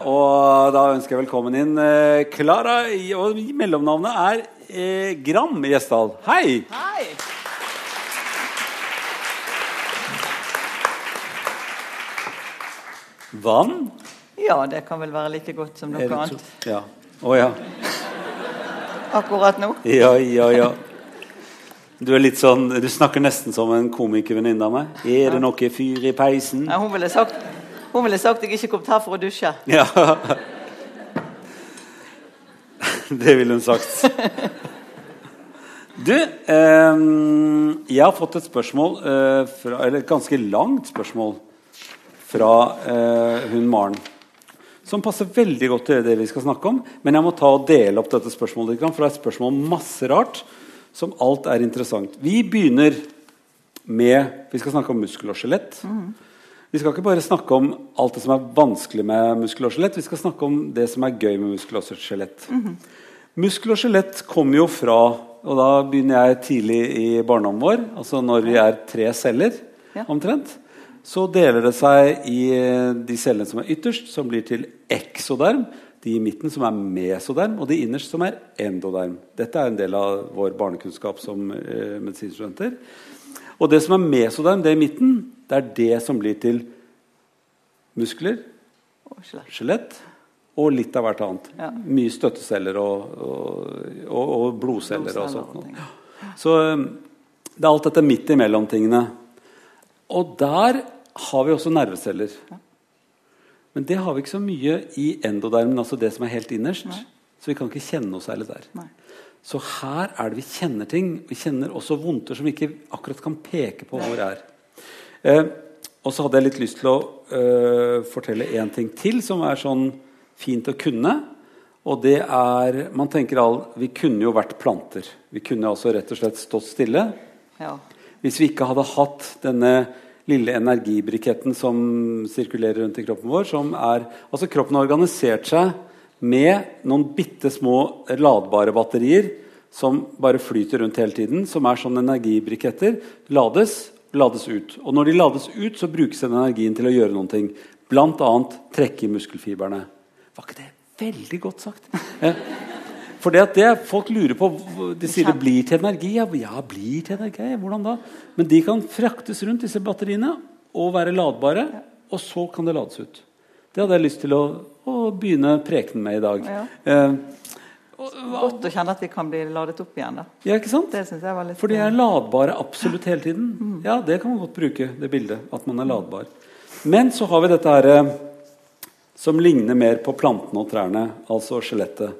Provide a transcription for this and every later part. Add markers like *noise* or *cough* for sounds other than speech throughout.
Og da ønsker jeg velkommen inn eh, Klara. og mellomnavnet er eh, Gram Gjesdal. Hei! Hei! Vann? Ja, det kan vel være like godt som noe annet. Ja. Å ja. Akkurat nå. Ja, ja, ja. Du er litt sånn, du snakker nesten som en komikervenninne av meg. Er det noe fyr i peisen? Ja, hun ville sagt hun ville sagt jeg ikke kom her for å dusje. Ja. Det ville hun sagt. Du, eh, jeg har fått et spørsmål, eh, fra, eller et ganske langt spørsmål, fra eh, hun Maren. Som passer veldig godt til det vi skal snakke om. Men jeg må ta og dele opp dette spørsmålet litt, for det er et spørsmål om masse rart. Som alt er interessant. Vi begynner med Vi skal snakke om muskel og skjelett. Vi skal ikke bare snakke om alt det som er vanskelig med muskel og skjelett. Vi skal snakke om det som er gøy med muskel og skjelett. Muskel og skjelett kommer jo fra Og da begynner jeg tidlig i barndommen vår, altså når vi er tre celler Ja. omtrent. Så deler det seg i eh, de cellene som er ytterst, som blir til eksoderm. De i midten som er mesoderm, og de innerst som er endoderm. Dette er en del av vår barnekunnskap som eh, medisinstudenter. Og det som er mesoderm, det i midten, det er det som blir til muskler, skjelett og litt av hvert annet. Ja. Mye støtteceller og, og, og, og blodceller og Blodceller sånt. og ting. Så um, det er alt dette midt imellom tingene. Og der har vi også nerveceller. Men det har vi ikke så mye i endodermen, altså det som er helt innerst. Så vi kan ikke kjenne noe særlig der. Nei. Så her er det vi kjenner ting. Vi kjenner også vondter som vi ikke akkurat kan peke på hvor er. Eh, og så hadde jeg litt lyst til å eh, fortelle en ting til som er sånn fint å kunne. Og det er Man tenker all Vi kunne jo vært planter. Vi kunne altså rett og slett stått stille. Ja. Hvis vi ikke hadde hatt denne lille energibriketten som sirkulerer rundt i kroppen vår som er, altså Kroppen har organisert seg med noen bitte små ladbare batterier som bare flyter rundt hele tiden, som er sånne energibriketter. Lades, lades ut. Og når de lades ut, så brukes den energien til å gjøre noen ting. Bl.a. trekke i muskelfibrene. Var ikke det veldig godt sagt? *laughs* For det at det folk lurer på De sier det blir til energi. Ja, ja, blir til energi. Hvordan da? Men de kan fraktes rundt, disse batteriene, og være ladbare. Og så kan det lades ut. Det hadde jeg lyst til å, å begynne prekenen med i dag. Ja. Eh, Godt å kjenne at vi kan bli ladet opp igjen. da. ja, ikke sant? Det synes jeg var litt For de er ladbare absolutt hele tiden. *laughs* Ja, det kan man godt bruke, det bildet. At man er ladbar. Men så har vi dette her eh, som ligner mer på plantene og trærne, altså skjelettet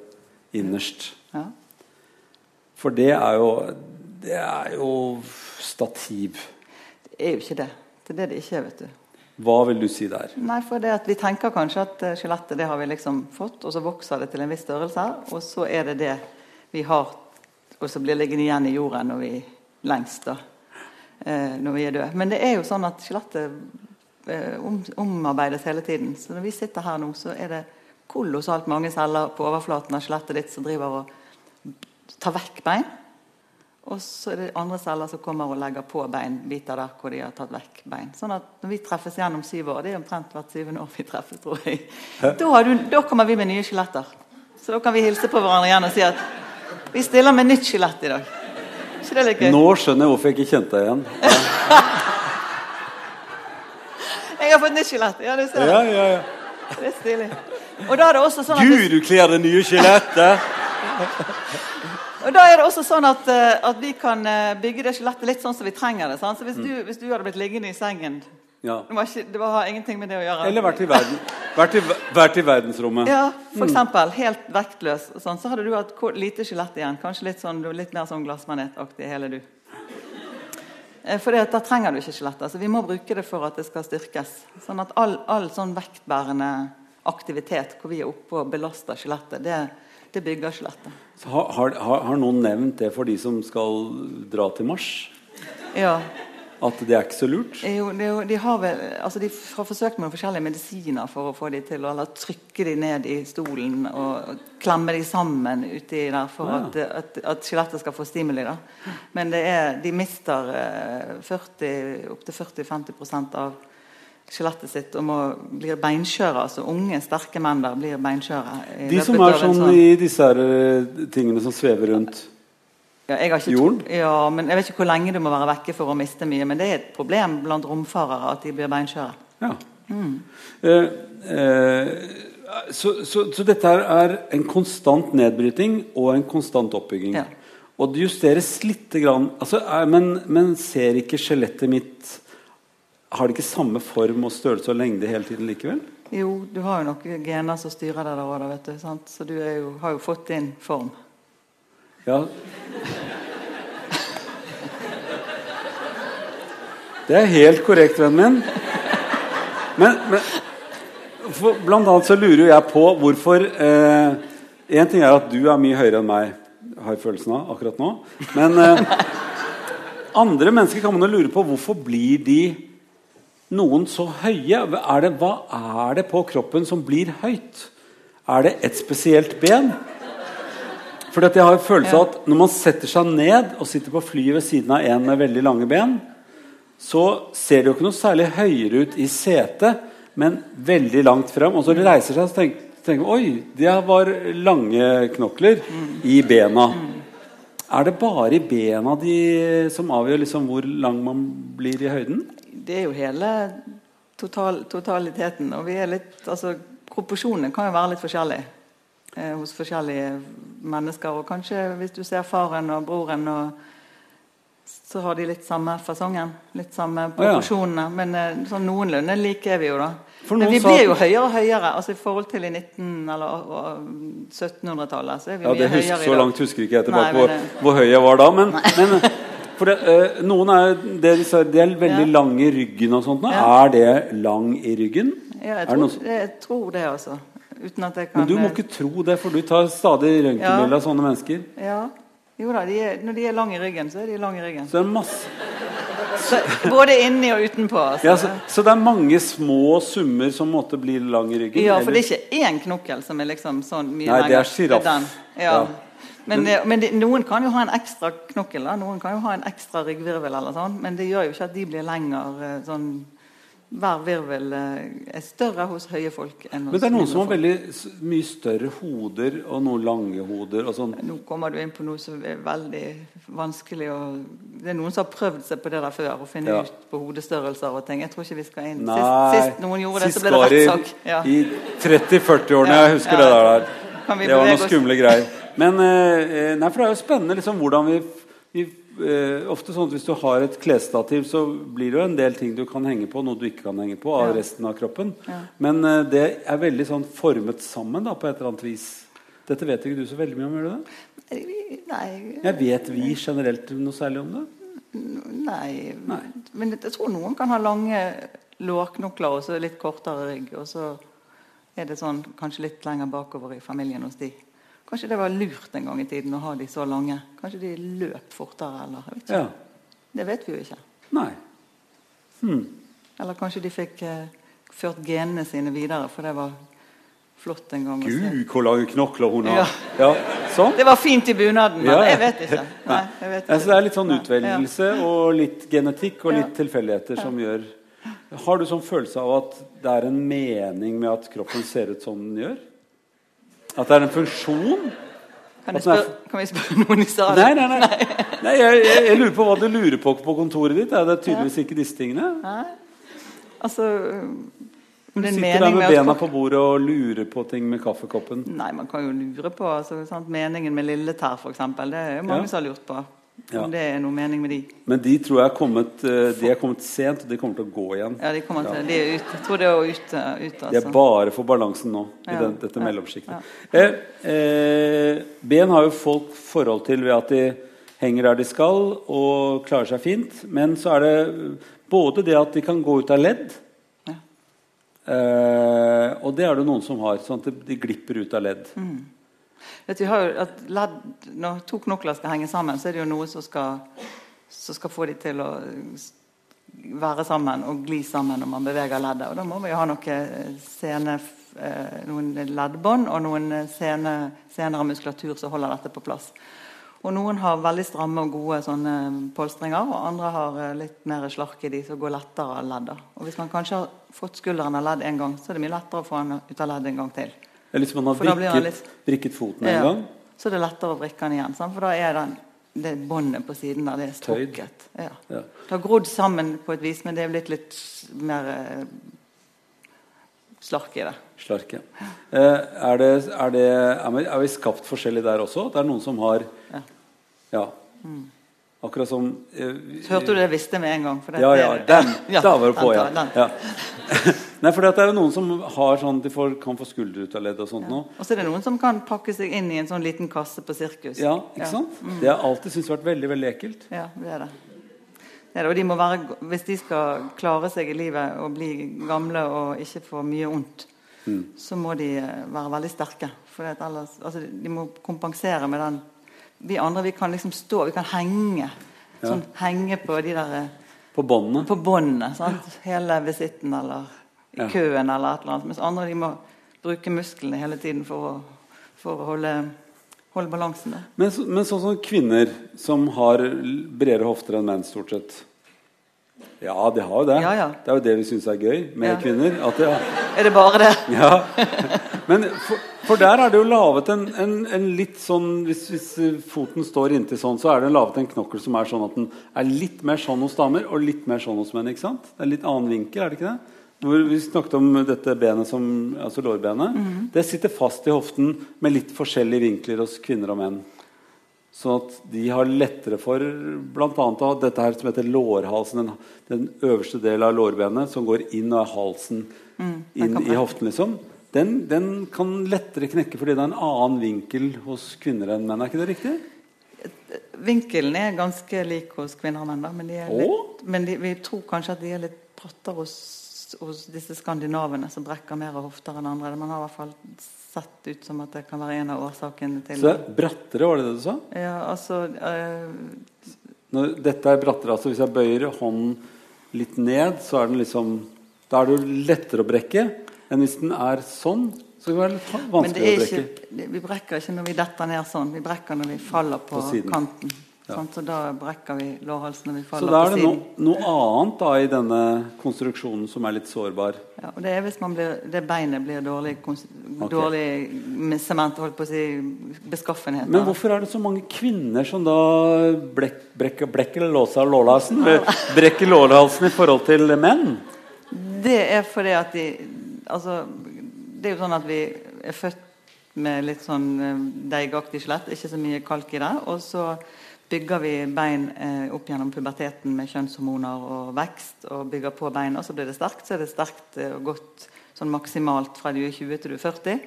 innerst. ja. For det er jo Det er jo stativ. Det er jo ikke det. Det er det det ikke er. vet du. Hva vil du si der? Nei, for det at Vi tenker kanskje at eh, skjelettet det har vi liksom fått, og så vokser det til en viss størrelse. Og så er det det vi har, og så blir liggende igjen i jorden når vi lengst da, eh, når vi er døde. Men det er jo sånn at skjelettet eh, om, omarbeides hele tiden. Så når vi sitter her nå, så er det kolossalt mange celler på overflaten av skjelettet ditt som driver og tar vekk bein. Og så er det andre celler som kommer og legger på beinbiter der hvor de har tatt vekk bein. Sånn at når vi treffes igjen om syv år, det er omtrent hvert syvende år vi treffes, tror jeg, da, har du, da kommer vi med nye skjeletter. Så da kan vi hilse på hverandre igjen og si at vi stiller med nytt skjelett i dag. ikke det litt gøy? Nå skjønner jeg hvorfor jeg ikke kjente deg igjen. *laughs* Jeg har fått nytt skjelett. Ja, du ser. Ja, ja, ja. Det er stilig. Og da er det også sånn at Gud, du kler det nye skjelettet! *laughs* Og da er det også sånn at, eh, at vi kan eh, bygge det skjelettet litt sånn som vi trenger det. Sant? Så hvis du, hvis du hadde blitt liggende i sengen Ja. Det, var ikke, det var, har ingenting med det å gjøre. Eller vært i, verden, vært i, vært i verdensrommet. Ja, for eksempel. Helt vektløs. Sånn, så hadde du hatt lite skjelett igjen. Kanskje litt, sånn, litt mer sånn glassmanetaktig hele du. Eh, For det, da trenger du ikke skjelettet. Altså, vi må bruke det for at det skal styrkes. Sånn at all, all sånn vektbærende aktivitet hvor vi er oppe og belaster skjelettet, det, det bygger skjelettet. Har, har, har noen nevnt det for de som skal dra til Mars? Ja. At det er ikke så lurt? Jo, det jo, de har vel, altså de har forsøkt med forskjellige medisiner for å få de til å eller trykke de ned i stolen og, og klemme de sammen uti der for Ja. at, at, at skjelettet skal få stimuli. Da. Men det er, de mister eh, 40, opptil 40-50% av skjelettet sitt og må, blir beinskjøre. Altså unge, sterke menn der blir beinskjøre. De som er sånn, sånn i disse her eh, tingene som svever rundt ja, ikke jorden? Ja, men Jeg vet ikke hvor lenge du må være vekke for å miste mye, men det er et problem blant romfarere at de blir beinskjøre. Ja. Eh, eh, så, så, så dette her er en konstant nedbryting og en konstant oppbygging. Ja. Og det justeres lite grann altså, er, men, men ser ikke skjelettet mitt Har det ikke samme form og størrelse og lengde hele tiden likevel? Jo, du har jo noen gener som styrer deg der òg, vet du. Sant? Så du jo, har jo fått din form. Ja. Det er helt korrekt, vennen min. Men, men for, blant annet så lurer jeg på hvorfor eh, En ting er at du er mye høyere enn meg, har jeg følelsen av akkurat nå. Men eh, andre mennesker kan man jo lure på hvorfor blir de noen så høye. Er det, hva er det på kroppen som blir høyt? Er det et spesielt ben? For jeg har en følelse av at Når man setter seg ned og sitter på flyet ved siden av en med veldig lange ben, så ser det jo ikke noe særlig høyere ut i setet, men veldig langt frem. Og så reiser seg, og tenker tenker Oi, det var lange knokler i bena. Er det bare i bena de som avgjør liksom hvor lang man blir i høyden? Det er jo hele total, totaliteten. Og vi er litt, altså, proporsjonene kan jo være litt forskjellige eh, hos forskjellige mennesker. Og kanskje hvis du ser faren og broren, og, så har de litt samme fasongen. Litt samme ja. Men eh, sånn noenlunde like er vi jo, da. Men vi blir jo høyere og høyere. altså I forhold til i 1900- eller og- og 1700-tallet. så er vi Ja, mye høyere i Så langt husker ikke jeg tilbake Nei, hvor, hvor høy jeg var da. Men, men for det, eh, noen er, det, de sa, de er veldig Ja. lange i ryggen og sånt. nå. Ja. Er det lang i ryggen? Ja, jeg tror, som- jeg tror det, altså. Uten at jeg kan Men du må eh, ikke tro det, for du tar stadig røntgenbilder av sånne mennesker. Ja. Jo da, de er, når de er lang i ryggen, så er de lang i ryggen. Så det er masse Så, både inni og utenpå. Altså. ja, så, så det er mange små summer som måtte bli lang i ryggen? Ja, for eller? det er ikke én knokkel som er liksom sånn mye Nei, det er sjiraff. Ja. Ja. Men, men de, noen kan jo ha en ekstra knokkel. da. Noen kan jo ha en ekstra ryggvirvel, eller sånn, men det gjør jo ikke at de blir lenger eh, sånn Hver virvel eh, er større hos høye folk enn hos Men det er noen som har veldig mye større hoder og noen lange hoder. og sånn. Nå kommer du inn på noe som er veldig vanskelig å Det er noen som har prøvd seg på det der før, å finne Ja. ut på hodestørrelser og ting. Jeg tror ikke vi skal inn Nei, Sist, sist noen gjorde det, så ble det rettssak. Ja. I 30-40-årene. Ja, Jeg husker det der. Kan Det var noen skumle greier. Men eh, nei, for det er jo spennende liksom, hvordan vi, vi eh, Ofte sånn at Hvis du har et klesstativ, så blir det jo en del ting du kan henge på, noe du ikke kan henge på av Ja. resten av kroppen. Ja. Men eh, det er veldig sånn formet sammen da, på et eller annet vis. Dette vet ikke du så veldig mye om, gjør du det? Nei, Jeg vet vi generelt noe særlig om det? nei. Nei. Men jeg tror noen kan ha lange lårknokler og så litt kortere rygg. Og så er det sånn kanskje litt lenger bakover i familien hos de. Kanskje det var lurt en gang i tiden å ha de så lange. Kanskje de løp fortere, eller jeg vet ikke. Ja. Det vet vi jo ikke. Nei. Eller kanskje de fikk eh, ført genene sine videre, for det var flott en gang. Gud, hvor lange knokler hun har. Ja. Ja, sånn. Det var fint i bunaden, men jeg vet ikke. *laughs* Nei, jeg vet ikke. Altså, det er litt sånn utvelgelse og litt genetikk og litt tilfeldigheter som gjør Har du sånn følelse av at det er en mening med at kroppen ser ut som den gjør? At det er en funksjon? Kan, jeg At er kan vi spørre noen i salen? Nei, nei, nei. nei jeg, jeg, jeg lurer på hva du lurer på på kontoret ditt. Er det tydeligvis ikke disse tingene? Nei. Altså Du er en sitter der med bena på bordet og lurer på ting med kaffekoppen. Nei, man kan jo lure på altså, sant? Meningen med lilletær, f.eks. Det er jo mange Ja. som har lurt på. Ja. Om det er noe mening med de. Men de tror jeg er kommet, eh, de er kommet sent, og de kommer til å gå igjen. Ja, de, kommer til, de er ute. Jeg tror det er ute. ut De er altså. bare for balansen nå, i den, dette ja, mellomsjiktet. Eh, eh, ben har jo folk forhold til ved at de henger der de skal og klarer seg fint. Men så er det både det at de kan gå ut av ledd, Ja. eh, og det er det noen som har. Sånn at de- glipper ut av ledd. Vet jo at ledd, når to knokler skal henge sammen, så er det jo noe som skal, som skal få de til å være sammen og gli sammen når man beveger leddet. Og da må vi jo ha noe eh, sene, eh, noen leddbånd og noen sene, senere muskulatur som holder dette på plass. Og noen har veldig stramme og gode sånne polstringer, og andre har eh, litt mer slark i de som går lettere av ledd. Og hvis man kanskje har fått skulderen av ledd en gang, så er det mye lettere å få den ut av ledd en gang til. Eller hvis man har vrikket, litt- brikket, foten en Ja. gang. Så det er lettere å brikke den igjen. Sant? For da er den, det båndet på siden der, det er strukket. Ja. Ja. Det har grodd sammen på et vis, men det er blitt litt mer eh, slark i det. Slark, ja. Eh, er, det, er, det, er, vi, skapt forskjellig der også? Det er noen som har Ja. Ja. Akkurat som eh, hørte du det jeg visste med en gang? for det- Ja, ja. Den! *laughs* ja, Da var du på, ja. *laughs* ja. Nei, for det er jo noen som har sånn, de får, kan få skulder ut av ledd og sånt nå. Og så er det noen som kan pakke seg inn i en sånn liten kasse på sirkus. Ja, ikke sant? Det har jeg alltid syntes vært veldig veldig ekkelt. Ja, det er det. det, er det. Og de må være, hvis de skal klare seg i livet og bli gamle og ikke få mye vondt, Mm. så må de eh, være veldig sterke. For ellers, altså, de må kompensere med den Vi andre vi kan liksom stå, vi kan henge. Sånn, henge på de der eh, På båndene. På båndet. sant? Hele visitten eller i køen eller et eller annet. Mens andre de må bruke musklene hele tiden for å, for å holde, holde balansen. der. Men, så- men sånn som kvinner som har bredere hofter enn menn, stort sett. Ja, de har jo det. Ja, ja. Det er jo det vi syns er gøy med Ja. kvinner. Det, Er det bare det? *laughs* ja. Men for, for der er det jo laget en, en, en litt sånn hvis, hvis foten står inntil sånn, så er det laget en knokkel som er sånn at den er litt mer sånn hos damer og litt mer sånn hos menn. ikke sant? Det er litt annen vinkel, er det ikke det? Hvor vi snakket om dette benet som, altså lårbenet. Mhm. Det sitter fast i hoften med litt forskjellige vinkler hos kvinner og menn. Sånn at de har lettere for bl.a. å ha dette her som heter lårhalsen. Den, den øverste delen av lårbenet som går inn og er halsen mm, inn i hoften. liksom. Den, den kan lettere knekke fordi det er en annen vinkel hos kvinner enn menn. Er ikke det riktig? Vinkelen er ganske lik hos kvinner og menn. Da, men litt, men de, vi tror kanskje at de er litt brattere hos, hos disse skandinavene som brekker mer av hofter enn andre. Man har i hvert fall sett ut som at det kan være en av årsakene til Så det er brattere, var det det du sa? Ja, altså Øh... Når dette er brattere, altså hvis jeg bøyer hånden litt ned, så er den liksom Da er det jo lettere å brekke enn hvis den er sånn. Så kan det være litt Men det vanskelig er å brekke. ikke, vi brekker ikke når vi detter ned sånn. Vi brekker når vi faller på, På kanten. Ja. Så da brekker vi lårhalsen når vi Så da er det siden. no, noe annet da i denne konstruksjonen som er litt sårbar. Ja, og det er hvis man blir, det beinet blir dårlig, dårlig med sement, holdt på å si, beskaffenhet. Men hvorfor er det så mange kvinner som da blek, brekker, brekker lårhalsen? *laughs* Brekker lårhalsen i forhold til menn? Det er fordi at de Altså, det er jo sånn at vi er født med litt sånn eh, deigaktig skjelett, ikke så mye kalk i det. Og så bygger vi bein eh, opp gjennom puberteten med kjønnshormoner og vekst. Og bygger på bein, og så blir det sterkt. Så er det sterkt eh, og godt sånn maksimalt fra du er 20 til du er 40.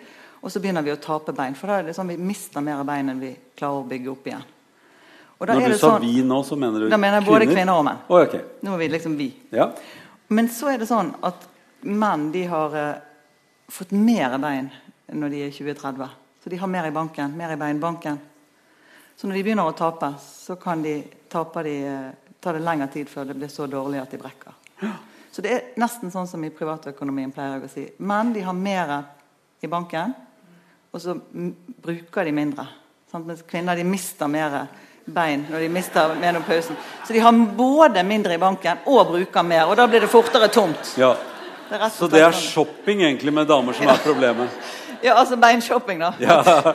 Og så begynner vi å tape bein. For da er det sånn vi mister mer bein enn vi klarer å bygge opp igjen. Når du sa sånn, vi nå, så mener du Da mener jeg både kvinner og menn. Oh, ok. Nå er vi liksom vi. Ja. Men så er det sånn at menn de har eh, fått mer bein når de er 20-30. Så de har mer i banken, mer i beinbanken. Så når de begynner å tape, så kan de tape de, eh, ta det lengre tid før det blir så dårlig at de brekker. Så det er nesten sånn som i privatøkonomien pleier jeg å si. Menn de har mer i banken, og så m- bruker de mindre. Sant? Mens kvinner de mister mer bein når de mister menopausen. Så de har både mindre i banken og bruker mer, og da blir det fortere tomt. ja. Det Så det er sånn. shopping egentlig med damer som er problemet? Ja, altså beinshopping, da. Ja. *laughs*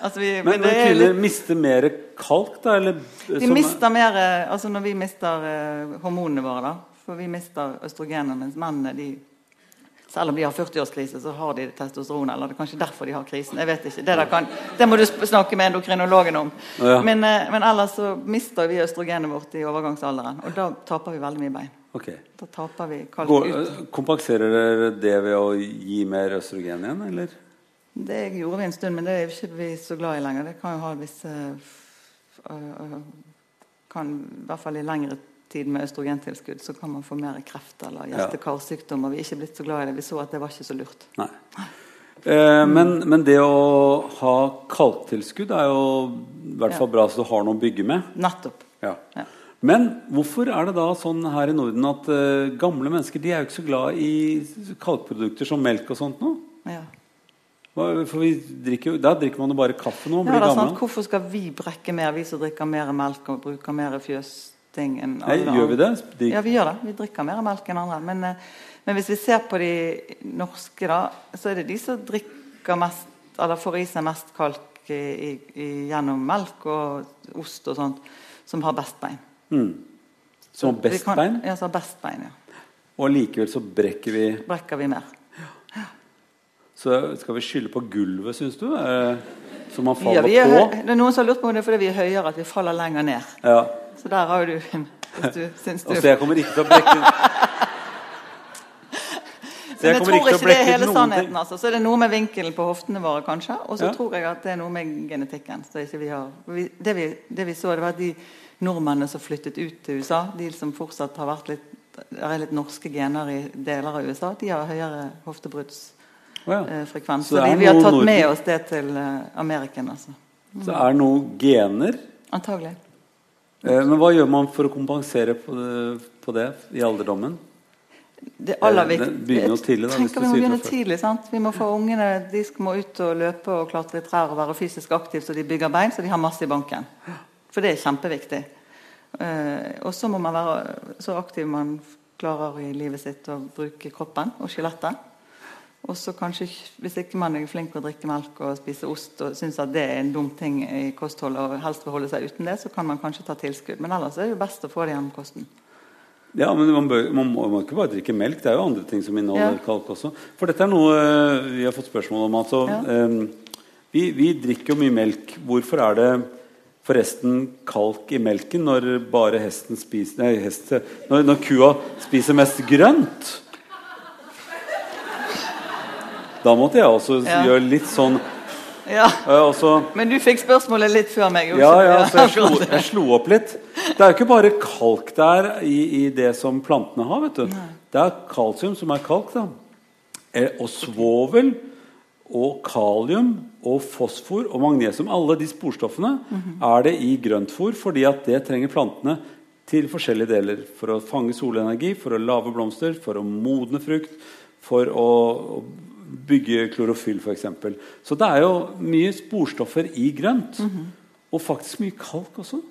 Altså, vi, Men, men er kvinner litt, mister mer kalk, da? Eller, de som- mister mer eh, Altså når vi mister uh, hormonene våre, da. For vi mister østrogenene mens mennene de selv om de har 40-årskrise, så har de testosteron. Eller det er kanskje derfor de har krisen. Jeg vet ikke. Det, kan, det må du snakke med endokrinologen om. Ja. Men, eh, men ellers så mister vi østrogenet vårt i overgangsalderen. Og da taper vi veldig mye bein. Okay. Da taper vi kalk ut. kompenserer dere det ved å gi mer østrogen igjen, eller? Det gjorde vi en stund, men det er ikke vi så glad i lenger. Det kan jo ha visse øh, øh, kan, I hvert fall i lengre tid med østrogentilskudd så kan man få mer kreft eller hjerte-karsykdommer. Vi er ikke blitt så glad i det. Vi så at det var ikke så lurt. Nei. Eh, men, men det å ha kalktilskudd er jo i hvert fall bra så du har noe å bygge med. Nettopp. Ja. Ja. Men hvorfor er det da sånn her i Norden at eh, gamle mennesker de er jo ikke så glad i kalkprodukter som melk og sånt nå? Ja. For vi drikker, Da drikker man jo bare kaffe nå og Ja, blir er gammel. sant. Hvorfor skal vi brekke mer, vi som drikker mer melk og bruker mer fjøsting enn Nei, alle gjør vi det? De, Ja, vi gjør det. Vi drikker mer melk enn andre. Men, eh, men hvis vi ser på de norske, da, så er det de som drikker mest, eller får i seg mest kalk i, i, gjennom melk og ost og sånt, som har best bein. mm. Som har best bein, Ja, som har best bein, ja. og likevel så brekker vi Brekker vi mer. Så skal vi skylde på gulvet, syns du? Som så man faller Ja, vi er, på? det er noen som har lurt på om det er fordi vi er høyere at vi faller lenger ned. Ja. Så der har jo du en du syns du *laughs* Altså, jeg kommer ikke til å brekke Så *laughs* Men jeg kommer tror ikke det er hele sannheten. altså. Så er det noe med vinkelen på hoftene våre, kanskje. Og så Ja. tror jeg at det er noe med genetikken. Vi har. Vi, det, vi, det vi så, det var at de nordmennene som flyttet ut til USA, de som fortsatt har vært litt er litt norske gener i deler av USA, de har høyere hoftebruddsfrekvens. Ja. frekvens. Så er vi har tatt med oss det til uh, Ameriken, altså. Så er det noen gener. Antagelig. Eh, men hva gjør man for å kompensere på det, på det i alderdommen? Det aller Eh, viktigste tidlig, da, vi må begynne tidlig. sant? Vi må få ungene de må ut og løpe og klatre i trær og være fysisk aktive så de bygger bein, så de har masse i banken. For det er kjempeviktig. Uh, og så må man være så aktiv man klarer i livet sitt å bruke kroppen og skjelettet. Og så kanskje, Hvis ikke man er flink til å drikke melk og spise ost og syns at det er en dum ting i kostholdet og helst vil holde seg uten det, så kan man kanskje ta tilskudd. Men ellers er det jo best å få det gjennom kosten. Ja, men man, bør, man, må, man må ikke bare drikke melk. Det er jo andre ting som inneholder Ja. kalk også. For dette er noe eh, vi har fått spørsmål om. Altså, Ja. um, vi, vi drikker jo mye melk. Hvorfor er det forresten kalk i melken når bare hesten spiser Nei, hest, når, når kua spiser mest grønt? Da måtte jeg også Ja. gjøre litt sånn Ja, eh, også, Men du fikk spørsmålet litt før meg. Også. Ja, ja, så jeg slo, jeg slo opp litt. Det er jo ikke bare kalk der i, i det som plantene har. vet du. Det er kalsium som er kalk. da. Eh, Og svovel og kalium og fosfor og magnesium. Alle de sporstoffene er det i grøntfôr fordi at det trenger plantene til forskjellige deler. For å fange solenergi, for å lage blomster, for å modne frukt, for å bygge klorofyll f.eks. Så det er jo mye sporstoffer i grønt. Og faktisk mye kalk også.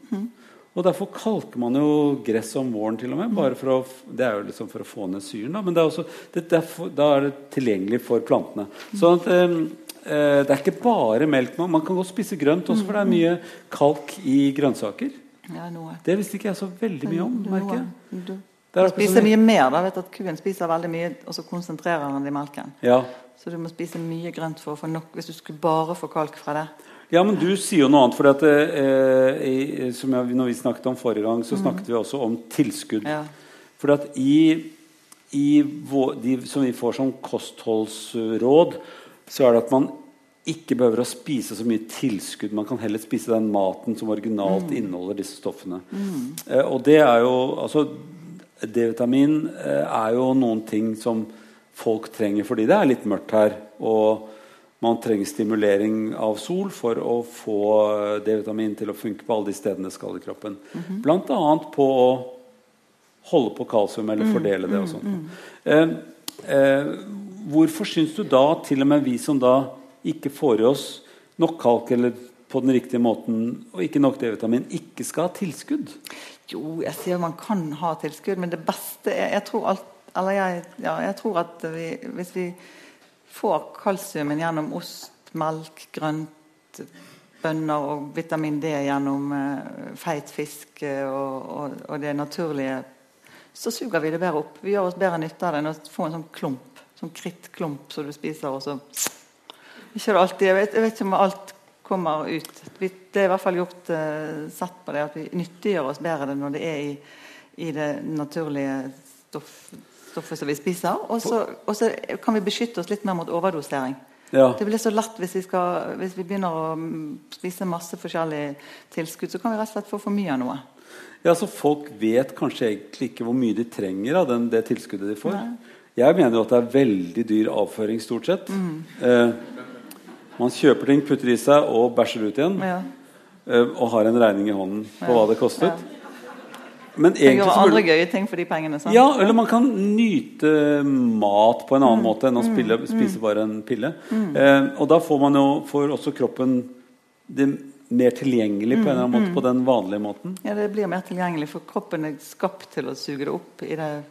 Og derfor kalker man jo gress om våren til og med. Bare for å, det er jo liksom for å få ned syren, da. Men det er også, det, det er for, da er det tilgjengelig for plantene. Så at, eh, det er ikke bare melk. Man, man kan godt spise grønt også, for det er mye kalk i grønnsaker. Ja, noe. Det visste ikke jeg så veldig mye om. merker jeg. Du er spiser mye mer. da, vet du at Kuen spiser veldig mye, og så konsentrerer den det i melken. Ja. Så du må spise mye grønt for å få nok hvis du skulle bare få kalk fra det. Ja, men du sier jo noe annet. For at, eh, i, som jeg, når vi snakket om forrige gang, så snakket vi også om tilskudd. Ja. For at i, i vår, de som vi får som kostholdsråd, så er det at man ikke behøver å spise så mye tilskudd. Man kan heller spise den maten som originalt inneholder disse stoffene. Eh, og det er jo altså D-vitamin eh, er jo noen ting som folk trenger fordi det er litt mørkt her. Og man trenger stimulering av sol for å få D-vitamin til å funke på alle de stedene det skal i kroppen. Blant annet på å holde på kalsium eller fordele det og sånt. Eh, eh, hvorfor syns du da, til og med vi som da ikke får i oss nok kalk eller på den riktige måten og ikke nok D-vitamin, ikke skal ha tilskudd? Jo, jeg sier man kan ha tilskudd, men det beste er Jeg tror, alt, eller jeg, ja, jeg tror at vi, hvis vi får kalsiumen gjennom ost, melk, grønt, bønner og vitamin D gjennom eh, feit fisk eh, og, og, og det naturlige, så suger vi det bedre opp. Vi gjør oss bedre nytte av det enn å få en sånn klump, sånn krittklump som du spiser, og så ikke alltid, jeg vet, jeg vet ikke om alt kommer ut. Vi, det er i hvert fall gjort uh, sett på det at vi nyttiggjør oss bedre når det er i, i det naturlige stoff, stoffet som vi spiser. Og så, kan vi beskytte oss litt mer mot overdosering. Ja. Det blir så lett hvis vi, skal, hvis vi begynner å spise masse forskjellige tilskudd, så kan vi rett og slett få for mye av noe. Ja, så Folk vet kanskje egentlig ikke hvor mye de trenger av den, det tilskuddet de får. Nei. Jeg mener jo at det er veldig dyr avføring, stort sett. Mm. Eh, man kjøper ting, putter i seg og bæsjer ut igjen. Ja. eh, og har en regning i hånden på Ja. hva det kostet. Men egentlig gjøre andre gøye ting for de pengene. Sant? Ja, eller man kan nyte mat på en Mm. annen måte enn å spille, spise bare en pille. Eh, og da får man jo får også kroppen det mer tilgjengelig på en eller annen Mm, måte på den vanlige måten. Ja, Det blir mer tilgjengelig, for kroppen er skapt til å suge det opp i det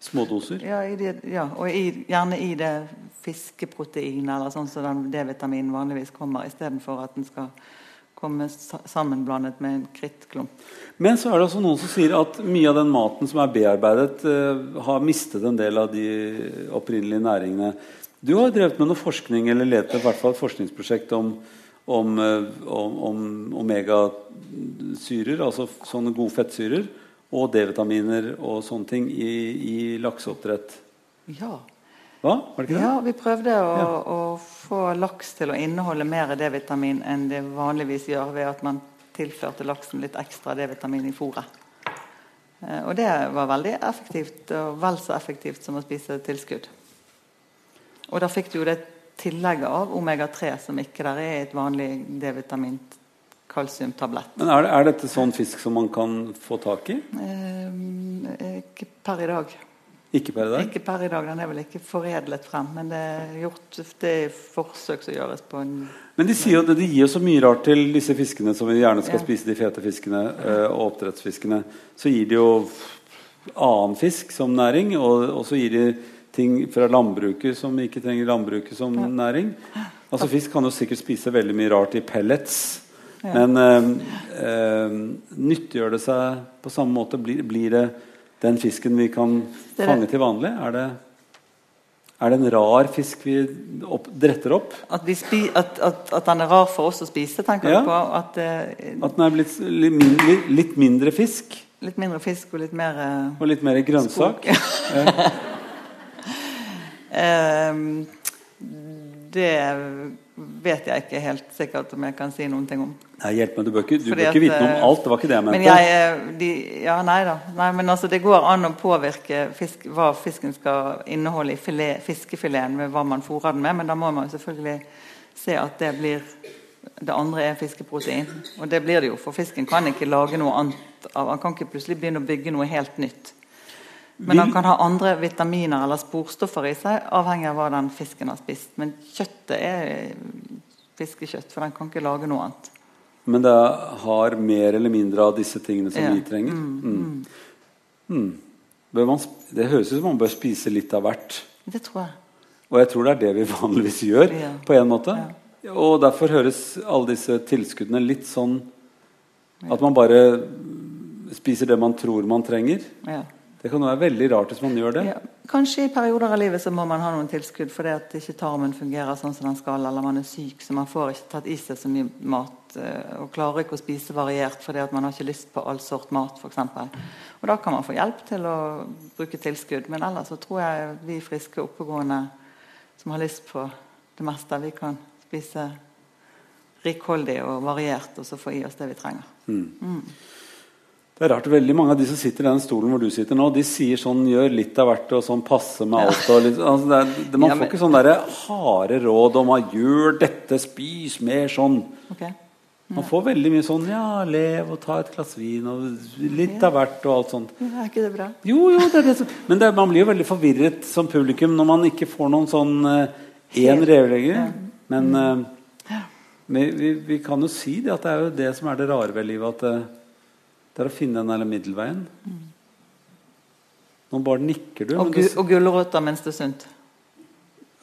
Smådoser. Ja, i det, ja og i, gjerne i det fiskeproteinet, eller sånn som den D-vitamin vanligvis kommer, istedenfor at den skal komme sammenblandet med en krittklump. Men så er det også noen som sier at mye av den maten som er bearbeidet, eh, har mistet en del av de opprinnelige næringene. Du har drevet med noe forskning, eller ledet i hvert fall et forskningsprosjekt om, om, eh, om, om omegasyrer, altså sånne gode fettsyrer, og D-vitaminer og sånne ting i, i lakseoppdrett. Ja. Hva? Var det ikke det? ja, vi prøvde å, Ja. å få laks til å inneholde mer D-vitamin enn det vanligvis gjør ved at man tilførte laksen litt ekstra D-vitamin i fôret. Eh, Og det var veldig effektivt, og vel så effektivt som å spise tilskudd. Og da fikk du jo det tillegget av omega-3 som ikke der er i et vanlig D-vitamin kalsiumtablett. Men er, det, er dette sånn fisk som man kan få tak i? Eh, ikke per i dag. Ikke per i dag? Ikke per i dag, Den er vel ikke foredlet frem, men det er gjort det er forsøk som gjøres på en Men de sier jo at de gir jo så mye rart til disse fiskene som vi gjerne skal Ja. spise, de fete fiskene eh, og oppdrettsfiskene. Så gir de jo annen fisk som næring, og, og så gir de ting fra landbruket som ikke trenger landbruket som næring. Altså Fisk kan jo sikkert spise veldig mye rart i pellets, Ja. men øh, øh, nyttiggjør det seg på samme måte? Blir, blir det den fisken vi kan fange til vanlig? Er det, er det en rar fisk vi opp, dretter opp? At, vi spi, at, at, at den er rar for oss å spise, tenker Ja. du på? At uh, At den er blitt litt mindre, litt mindre fisk Litt mindre fisk og litt mer uh, og litt mer grønnsak? skog. *laughs* Ehm, det vet jeg ikke helt sikkert om jeg kan si noen ting om. Nei, hjelp meg, Du bør ikke, du bør ikke vite noe eh, om alt. Det var ikke det jeg mente. Men jeg eh, de, Ja, nei da. Nei, men altså, det går an å påvirke fisk, hva fisken skal inneholde i filet, fiskefileten med hva man fôrer den med, men da må man selvfølgelig se at det blir det andre er fiskeprotein. Og det blir det jo, for fisken kan ikke lage noe annet Han kan ikke plutselig begynne å bygge noe helt nytt. Men den kan ha andre vitaminer eller sporstoffer i seg, avhengig av hva den fisken har spist. Men kjøttet er fiskekjøtt, for den kan ikke lage noe annet. Men det har mer eller mindre av disse tingene som Ja. vi trenger. Mm. Mm. Bør man, det høres ut som man bør spise litt av hvert. Det tror jeg. Og jeg tror det er det vi vanligvis gjør. Ja. på en måte. Og derfor høres alle disse tilskuddene litt sånn at man bare spiser det man tror man trenger. Ja. Det kan være veldig rart hvis man gjør det. Ja, kanskje i perioder av livet så må man ha noen tilskudd fordi at ikke tarmen fungerer sånn som den skal, eller man er syk, så man får ikke tatt i seg så mye mat eh, og klarer ikke å spise variert fordi at man har ikke lyst på all sort mat, f.eks. Og da kan man få hjelp til å bruke tilskudd. Men ellers så tror jeg vi friske, oppegående som har lyst på det meste, vi kan spise rikholdig og variert, og så få i oss det vi trenger. Det er rart, veldig Mange av de som sitter i den stolen hvor du sitter nå, de sier sånn 'gjør litt av hvert' og sånn 'passe med alt'. Og litt, altså det er, det, man Ja, får ikke sånne der harde råd om 'gjør dette, spis mer sånn'. Ok? Man får veldig mye sånn 'ja, lev og ta et glass vin' og litt av hvert og alt sånt. Ja, er ikke det bra? Jo, jo, det er det som Men det, man blir jo veldig forvirret som publikum når man ikke får noen sånn én uh, revelegger. Men uh, vi, vi, vi kan jo si det at det er jo det som er det rare ved livet. At det, det er å finne den der middelveien. Nå bare nikker du. Og, gu, og gulrøtter mens det er sunt.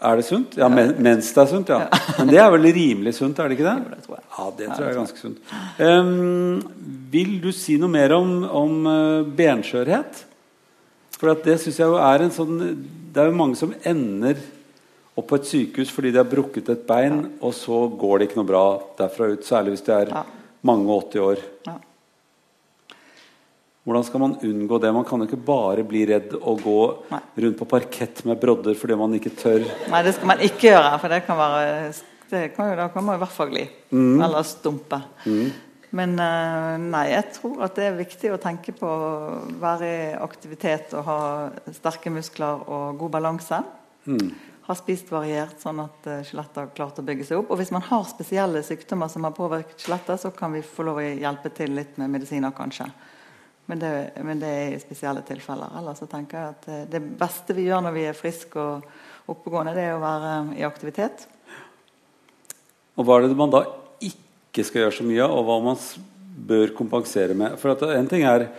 er det sunt? Ja, men, mens det er sunt, ja. *laughs* Men det er vel rimelig sunt, er det ikke det? Det tror jeg. Ja, det tror jeg er ganske sunt. Um, vil du si noe mer om, om eh, benskjørhet? For at det synes jeg jo er en sånn Det er jo mange som ender opp på et sykehus fordi de har brukket et bein, og så går det ikke noe bra derfra ut. Særlig hvis de er Ja. mange og 80 år. Ja. Hvordan skal man unngå det? Man kan jo ikke bare bli redd og gå Nei. rundt på parkett med brodder fordi man ikke tør. Nei, det skal man ikke gjøre, for det kan være det kan jo, Da man i hvert fall gli. Eller stumpe. Men eh, nei, jeg tror at det er viktig å tenke på å være i aktivitet og ha sterke muskler og god balanse. Ha spist variert, sånn at eh, skjelettet har klart å bygge seg opp. Og hvis man har spesielle sykdommer som har påvirket skjelettet, så kan vi få lov å hjelpe til litt med medisiner, kanskje. Men det, men det, er i spesielle tilfeller. Ellers så tenker jeg at eh, det beste vi gjør når vi er friske og oppegående, det er å være i aktivitet. Og hva er det man da ikke skal gjøre så mye av, og hva man bør kompensere med? For at en ting er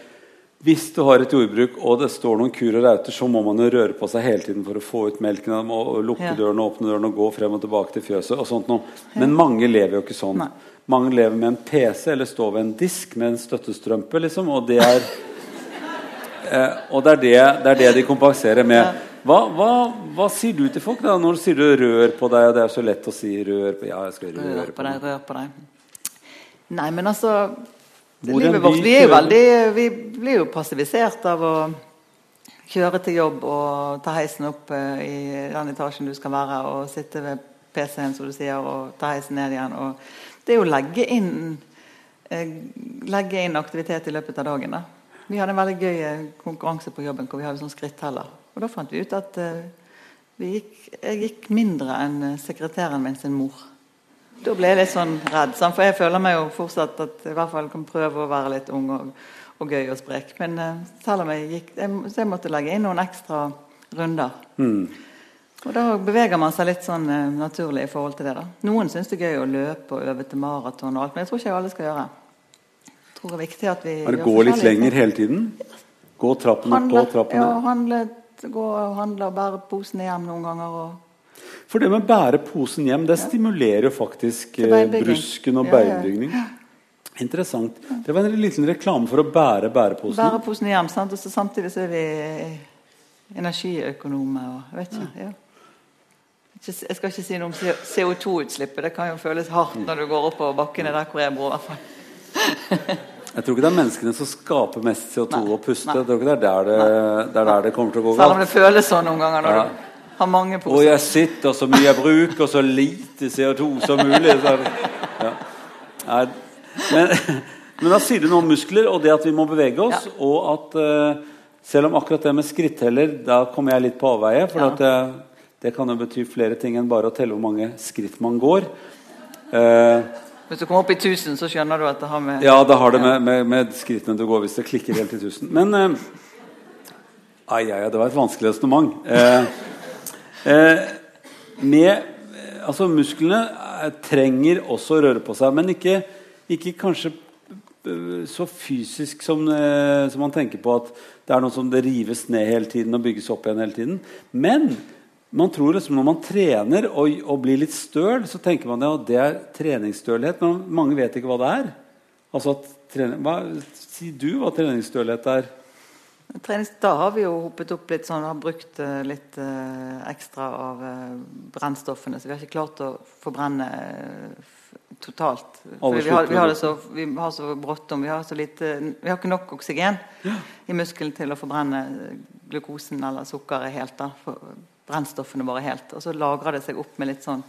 hvis du har et jordbruk og det står noen kur og rauter, så må man jo røre på seg hele tiden for å få ut melken. Og lukke ja. dørene og åpne dørene og gå frem og tilbake til fjøset. og sånt noe. Men mange lever jo ikke sånn. Nei. Mange lever med en PC eller står ved en disk med en støttestrømpe. liksom, Og det er, *laughs* eh, og det er det, det er det, de kompenserer med. Hva, hva, hva, sier du til folk da, når du sier du 'rør på deg'? og Det er så lett å si 'rør på Ja, jeg skal røre rør på, deg, rør på deg. Nei, men altså Livet vårt vi, veldig, vi blir jo passivisert av å kjøre til jobb og ta heisen opp uh, i den etasjen du skal være, og sitte ved PC-en som du sier, og ta heisen ned igjen. og det er å legge inn, eh, legge inn aktivitet i løpet av dagen. Da. Vi hadde en veldig gøy eh, konkurranse på jobben hvor vi hadde sånn skritteller. Og da fant vi ut at vi gikk, jeg gikk mindre enn sekretæren min sin mor. Da ble jeg litt sånn redd, for jeg føler meg jo fortsatt at jeg i hvert fall kan prøve å være litt ung og, og gøy og sprek. Men selv om jeg gikk jeg, Så jeg måtte legge inn noen ekstra runder. Mm. Og Da beveger man seg litt sånn uh, naturlig i forhold til det. da. Noen syns det er gøy å løpe og øve til maraton, og alt, men jeg tror ikke alle skal gjøre Jeg tror det er viktig at vi er det Gå litt lenger hele tiden? Gå trappen opp og trappen ned? Ja, handle, gå og handle og bære posen hjem noen ganger. og for det med å bære posen hjem, det stimulerer jo faktisk eh, brusken og beinbygning. Ja, ja. Interessant. Det var en liten reklame for å bære bæreposen. Bære posen hjem, sant? og samtidig så er vi energiøkonomer og vet ikke, ja. Jeg skal ikke si noe om CO2-utslippet. Det kan jo føles hardt når du går oppover bakkene der hvor jeg bor. i hvert fall. Jeg tror ikke det er menneskene som skaper mest CO2 og puste. Jeg tror ikke det er der det, det, er der det kommer til å gå galt. Selv om det føles sånn noen ganger når ja. du har mange poser. Og jeg sitter så mye jeg bruker, så lite CO2 som mulig. Så, ja. men, men, da sier du noe om muskler og det at vi må bevege oss, ja. og at uh, selv om akkurat det med skritteller, da kommer jeg litt på avveie. for at jeg det kan jo bety flere ting enn bare å telle hvor mange skritt man går. Eh, hvis du kommer opp i 1000, så skjønner du at det har med Ja, det har det med, med, med skrittene du går hvis det klikker helt i 1000. Men eh, ai, ai, det var et vanskelig resonnement. Eh, eh, med Altså, musklene eh, trenger også å røre på seg, men ikke, ikke kanskje eh, så fysisk som, som, man tenker på at det er noe som det rives ned hele tiden og bygges opp igjen hele tiden. Men man tror liksom Når man trener og, og, blir litt støl, så tenker man ja, det er treningsstølhet. Men mange vet ikke hva det er. Altså trening, hva, Si du hva treningsstølhet er. Trenings, da har vi jo hoppet opp litt sånn, har brukt uh, litt uh, ekstra av uh, brennstoffene. Så vi har ikke klart å forbrenne totalt. Vi har, vi, har så, vi, har, så, bråttom. Vi har så lite Vi har ikke nok oksygen ja. i muskelen til å forbrenne glukosen eller sukkeret helt. da, for, brennstoffene våre helt. Og så lagrer det seg opp med litt sånn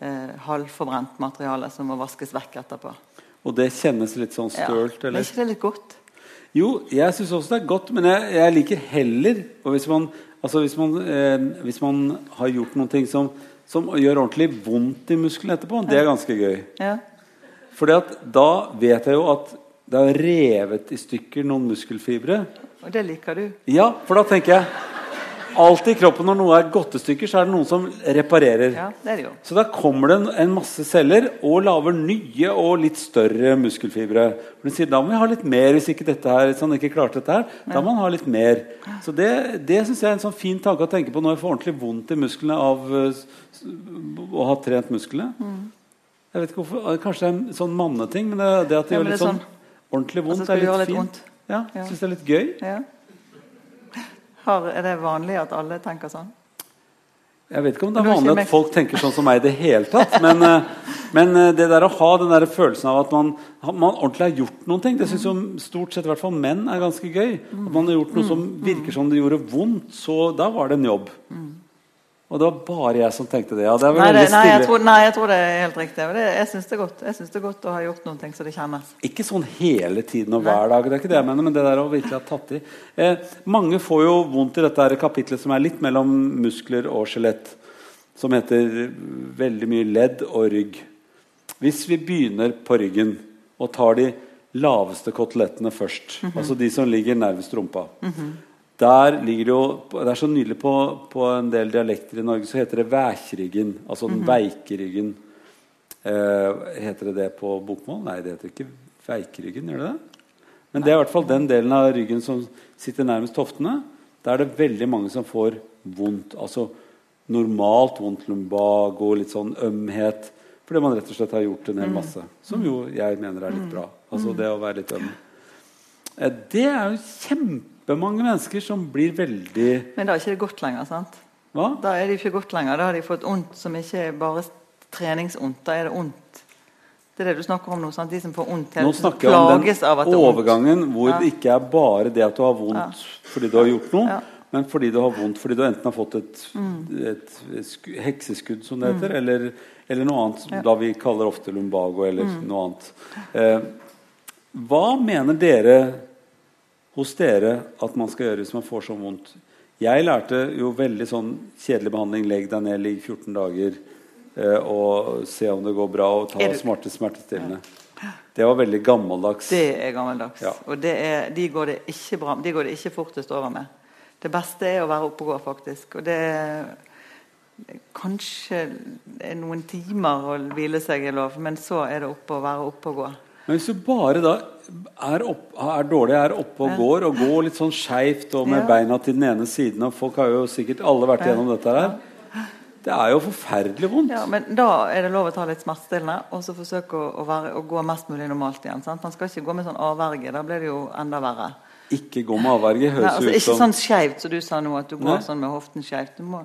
eh, halvforbrent materiale som må vaskes vekk etterpå. Og det kjennes litt sånn stølt? Ja. Er ikke det litt godt? Jo, jeg syns også det er godt, men jeg, jeg liker heller og hvis man, altså hvis man, eh, hvis man har gjort noe som, som, gjør ordentlig vondt i muskelen etterpå, det er ganske gøy. Ja. Fordi at da vet jeg jo at det er revet i stykker noen muskelfibre. Og det liker du? Ja, for da tenker jeg Alltid i kroppen når noe er gått i stykker, så er det noen som reparerer. Ja, det er det jo. Så da kommer det en, en masse celler og lager nye og litt større muskelfibre. For sier da må vi ha litt mer hvis ikke dette her, hvis han ikke klarte dette her. Da må han ha litt mer. Så det, det syns jeg er en sånn fin tanke å tenke på når jeg får ordentlig vondt i musklene av uh, å ha trent musklene. Mm. Jeg vet ikke hvorfor, Kanskje det er en sånn manneting, men det, det at det ja, gjør litt sånn, sånn ordentlig vondt, altså, er litt, litt fint. Ja, ja. Syns det er litt gøy. Ja. Har, er det vanlig at alle tenker sånn? Jeg vet ikke om det er vanlig at folk tenker sånn som meg i det hele tatt. Men, eh, men, eh, det der å ha den der følelsen av at man, man ordentlig har gjort noen ting, det syns jo stort sett i hvert fall menn er ganske gøy. At man har gjort noe som virker som det gjorde vondt, så da var det en jobb. Og det var bare jeg som tenkte det. Ja, det nei, det, nei, jeg tror, nei, jeg tror, det er helt riktig. Det, jeg syns det er godt å ha gjort noen ting så det kjennes. Ikke sånn hele tiden og hver dag, det er ikke det jeg mener, men det der å virkelig ha tatt i. Eh, mange får jo vondt i dette kapitlet som er litt mellom muskler og skjelett, som heter veldig mye ledd og rygg. Hvis vi begynner på ryggen og tar de laveste kotelettene først. Altså de som ligger nærmest rumpa. Der ligger det jo Det er så nydelig på, på en del dialekter i Norge så heter det vækryggen. Altså den veike ryggen. Eh, heter det det på bokmål? Nei, det heter ikke veikryggen. Gjør det det? Men det er i hvert fall den delen av ryggen som sitter nærmest hoftene. Der er det veldig mange som får vondt. Altså normalt vondt lumbago, litt sånn ømhet. Fordi man rett og slett har gjort en hel masse. Som jo jeg mener er litt bra. Altså det å være litt øm. Eh, Det er jo kjempemange mennesker som blir veldig Men da er ikke det godt lenger, sant? Hva? Da er det ikke godt lenger. Da har de fått vondt som ikke er bare treningsvondt. Da er det vondt. Det er det du snakker om nå. sant? De som får vondt Nå snakker jeg om den er overgangen hvor Ja. det ikke er bare det at du har vondt fordi du har gjort noe, Ja. men fordi du har vondt fordi du enten har fått et, Mm. et sku- hekseskudd, som det heter, eller, eller noe annet da vi kaller ofte lumbago, eller Mm. noe annet. Eh, hva mener dere hos dere at man skal gjøre hvis man får så vondt? Jeg lærte jo veldig sånn kjedelig behandling. Legg deg ned, ligg 14 dager eh, og se om det går bra, og ta du- smarte smertestillende. Det var veldig gammeldags. Det er gammeldags. Ja. Og det er, de, går det ikke bra, de går det ikke fortest over med. Det beste er å være oppe og gå, faktisk. Og det kanskje er noen timer å hvile seg i lov, men så er det oppe å være oppe og gå. Men hvis du bare da er, opp, er dårlig, er oppe og går, og går litt sånn skeivt og med beina til den ene siden Og folk har jo sikkert alle vært igjennom dette her. Det er jo forferdelig vondt. Ja, men da er det lov å ta litt smertestillende og så forsøke å, å, være, å gå mest mulig normalt igjen. Sant? Man skal ikke gå med sånn avverge, da blir det jo enda verre. Ikke gå med avverge. Nei, Høres altså, ut ikke sånn skeivt som du sa nå, at du går Nei. sånn med hoften skeivt. Du må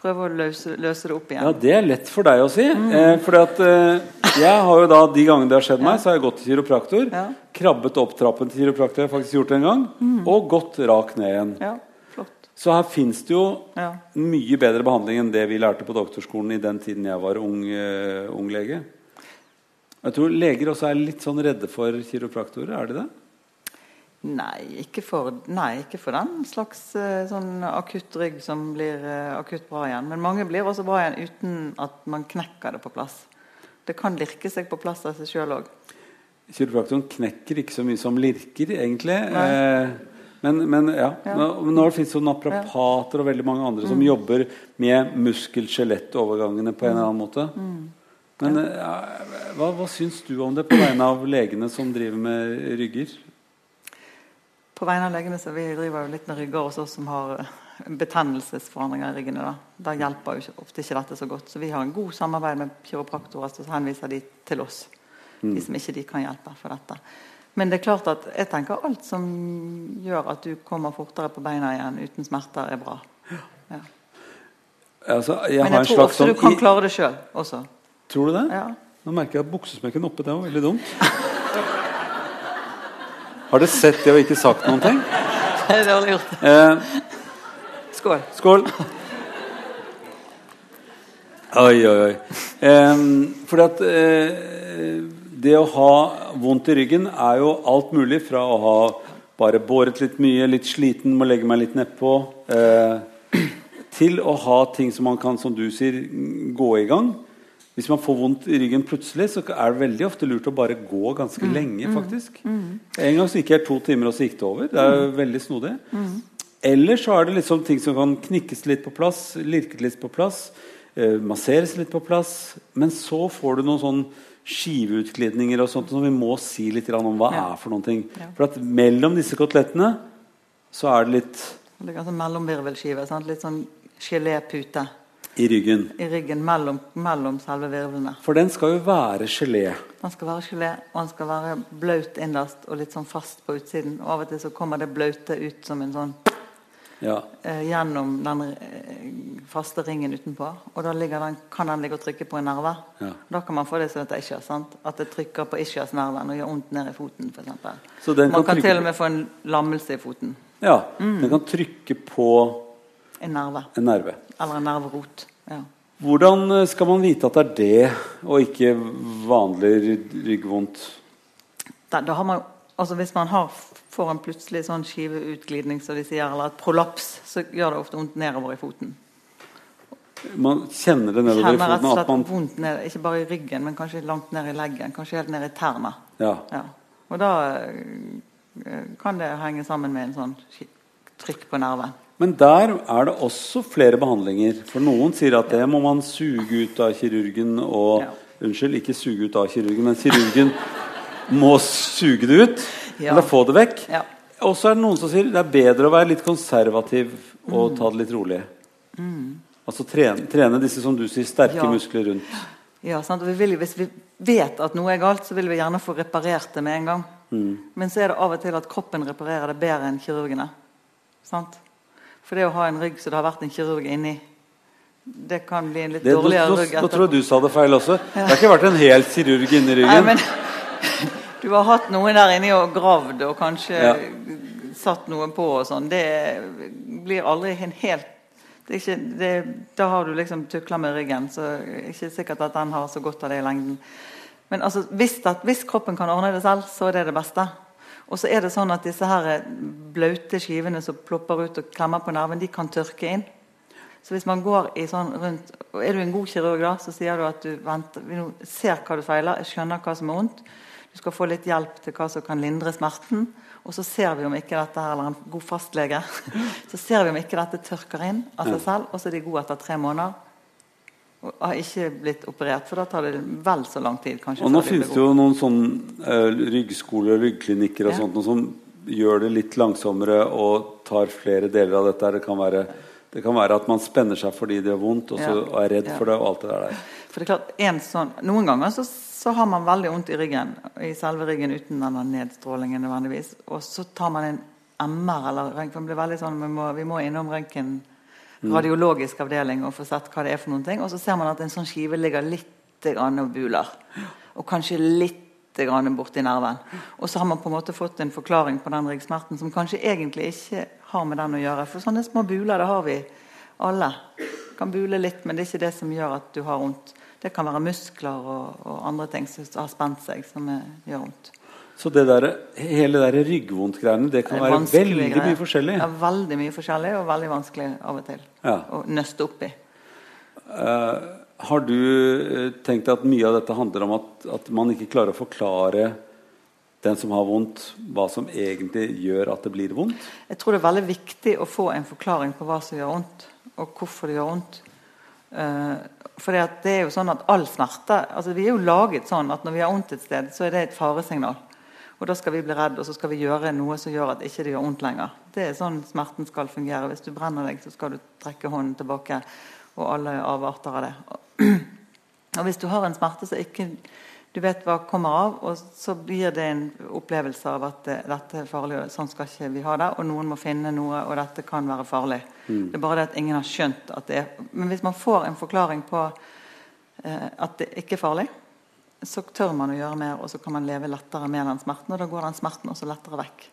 prøve å løse, løse det opp igjen. Ja, det er lett for deg å si. Mm. Eh, fordi at eh, jeg har jo da, De gangene det har skjedd meg, så har jeg gått til kiropraktor. Ja. Mm. Krabbet opp trappen til kiropraktor, jeg har faktisk gjort det en gang. Og gått rak ned igjen. Ja, flott. Så her fins det jo Ja. mye bedre behandling enn det vi lærte på doktorskolen i den tiden jeg var ung, uh, ung lege. Jeg tror leger også er litt sånn redde for kiropraktorer. Er de det? Nei, ikke for, nei, ikke for den slags eh, sånn akutt rygg som blir eh, akutt bra igjen. Men mange blir også bra igjen uten at man knekker det på plass. Det kan lirke seg på plass av seg sjøl òg. Kiropraktoren knekker ikke så mye som lirker, egentlig. Eh, men, men ja. Ja. Nå, nå fins det naprapater og veldig mange andre som jobber med muskel-skjelett-overgangene på en eller annen måte. Men eh, ja, hva, hva syns du om det på vegne av legene som driver med rygger? På vegne av legene så vi driver jo litt med rygger hos oss som har eh, betennelsesforandringer i ryggene. Da. Da hjelper jo ofte ikke dette så godt. Så vi har en god samarbeid med kiropraktorer, så henviser de til oss. De som ikke de kan hjelpe for dette. Men det er klart at jeg tenker alt som gjør at du kommer fortere på beina igjen uten smerter, er bra. Ja. Altså, jeg Men jeg tror også du sånn kan klare det sjøl også. Tror du det? Ja. Nå merker jeg at buksesmekken oppe, det var veldig dumt. *laughs* Har dere sett det og ikke sagt noen ting? Det er dårlig gjort. Eh, Skål. skål. Oi, oi, oi. Eh, fordi at eh, det å ha vondt i ryggen er jo alt mulig fra å ha bare båret litt mye, litt sliten, må legge meg litt nedpå, eh, til å ha ting som man kan, som du sier, gå i gang. Hvis man får vondt i ryggen plutselig, så er det veldig ofte lurt å bare gå ganske lenge. faktisk. En gang så gikk jeg to timer, og så gikk det over. Det er jo veldig snodig. Eller så er det liksom ting som kan knikkes litt på plass, lirkes litt på plass, eh, masseres litt på plass. Men så får du noen sånn skiveutglidninger og sånt som vi må si litt om hva Ja. er for noen ting. Ja. For at mellom disse kotelettene så er det litt Det er sånn mellomvirvelskive. Litt sånn gelépute i ryggen. i ryggen mellom, mellom selve virvlene. For den skal jo være gelé. Den skal være gelé, og den skal være blaut innerst og litt sånn fast på utsiden. Og av og til så kommer det blaute ut som en sånn Ja. eh, gjennom den eh, faste ringen utenpå. Og da den, kan den ligge og trykke på en nerve. Ja. Da kan man få det som heter ischias. sant? At det trykker på ischiasnerven og gjør vondt ned i foten. Så den Man kan kan til og med få en lammelse i foten. ja. Den kan trykke på En nerve. en nerve. Eller en nerverot. Ja. Hvordan eh, skal man vite at det er det, og ikke vanlig ryggvondt? Da, da har man, altså Hvis man har, får en plutselig sånn skiveutglidning, som de sier, eller et prolaps, så gjør det ofte vondt nedover i foten. Man kjenner det nedover Kjenner i foten. At man, vondt ned, ikke bare i ryggen, men kanskje langt ned i leggen. Kanskje helt ned i tærne. ja. Ja. Og da eh, kan det henge sammen med en sånn trykk på nerven. Men der er det også flere behandlinger. For noen sier at det må man suge ut av kirurgen og Ja. Unnskyld, ikke suge ut av kirurgen, men kirurgen må suge det ut. Ja. Eller få det vekk. Ja. Og så er det noen som sier det er bedre å være litt konservativ og ta det litt rolig. Altså trene, trene disse som du sier, sterke Ja. muskler rundt. Ja, sant? Vi vil, hvis vi vet at noe er galt, så vil vi gjerne få reparert det med en gang. Men så er det av og til at kroppen reparerer det bedre enn kirurgene. Sant? For det å ha en rygg så det har vært en kirurg inni, det kan bli en litt Det, dårligere nå, rygg nå tror jeg du sa det feil også. Det har ikke vært en hel kirurg inni Nei, ryggen. men *laughs* du har hatt noen der inni og gravd og kanskje Ja. satt noen på og sånn. Det blir aldri en helt det ikke, det, Da har du liksom tukla med ryggen, så det er ikke sikkert at den har så godt av det i lengden. Men altså, hvis, at, hvis kroppen kan ordne det selv, så er det det beste. Og så er det sånn at disse her blaute skivene som plopper ut og klemmer på nerven, de kan tørke inn. Så hvis man går i sånn rundt og Er du en god kirurg, da, så sier du at du venter, ser hva du feiler, skjønner hva som er vondt. Du skal få litt hjelp til hva som kan lindre smerten. Og så ser vi om ikke dette her, eller en god fastlege, *laughs* så ser vi om ikke dette tørker inn av seg selv, og så er de gode etter tre måneder. Og har ikke blitt operert, for da tar det vel så lang tid. kanskje. Og nå finnes det jo noen sånne uh, ryggskoler og ryggklinikker og Ja. sånt, noe som gjør det litt langsommere og tar flere deler av dette. Det kan være, det kan være at man spenner seg fordi det gjør vondt, og så Ja. er redd Ja. for det og alt det der. For det er klart, en sånn, Noen ganger så, så har man veldig vondt i ryggen, i selve ryggen uten denne nedstrålingen nødvendigvis. Og så tar man en MR eller røntgen. blir veldig sånn, vi må, vi må innom røntgen, radiologisk avdeling, og få sett hva det er for noen ting. Og så ser man at en sånn skive ligger litt grann og buler. Og kanskje litt grann borti nerven. Og så har man på en måte fått en forklaring på den ryggsmerten som kanskje egentlig ikke har med den å gjøre. For sånne små buler, det har vi alle. Kan bule litt, men det er ikke det som gjør at du har vondt. Det kan være muskler og, og andre ting som har spent seg, som er, gjør vondt. Så det der, hele det ryggvondt-greiene det kan Det være veldig greier. mye forskjellig. Ja, veldig mye forskjellig, og veldig vanskelig av og til Ja. å nøste opp i. Uh, har du eh, tenkt at mye av dette handler om at, at man ikke klarer å forklare den som har vondt, hva som egentlig gjør at det blir vondt? Jeg tror det er veldig viktig å få en forklaring på hva som gjør vondt, og hvorfor det gjør vondt. Uh, for det er jo sånn at all smerte altså Vi er jo laget sånn at når vi har vondt et sted, så er det et faresignal. Og da skal vi bli redd, og så skal vi gjøre noe som gjør at ikke det gjør vondt lenger. Det er sånn smerten skal fungere. Hvis du brenner deg, så skal du trekke hånden tilbake, og alle avarter av det. *clears throat* Og hvis du har en smerte som ikke du vet hva kommer av, og så blir det en opplevelse av at eh, dette er farlig, og sånn skal ikke vi ha det, og noen må finne noe, og dette kan være farlig. Det er bare det at ingen har skjønt at det er Men hvis man får en forklaring på eh, at det ikke er farlig, så tør man å gjøre mer, og så kan man leve lettere med den smerten, og da går den smerten også lettere vekk.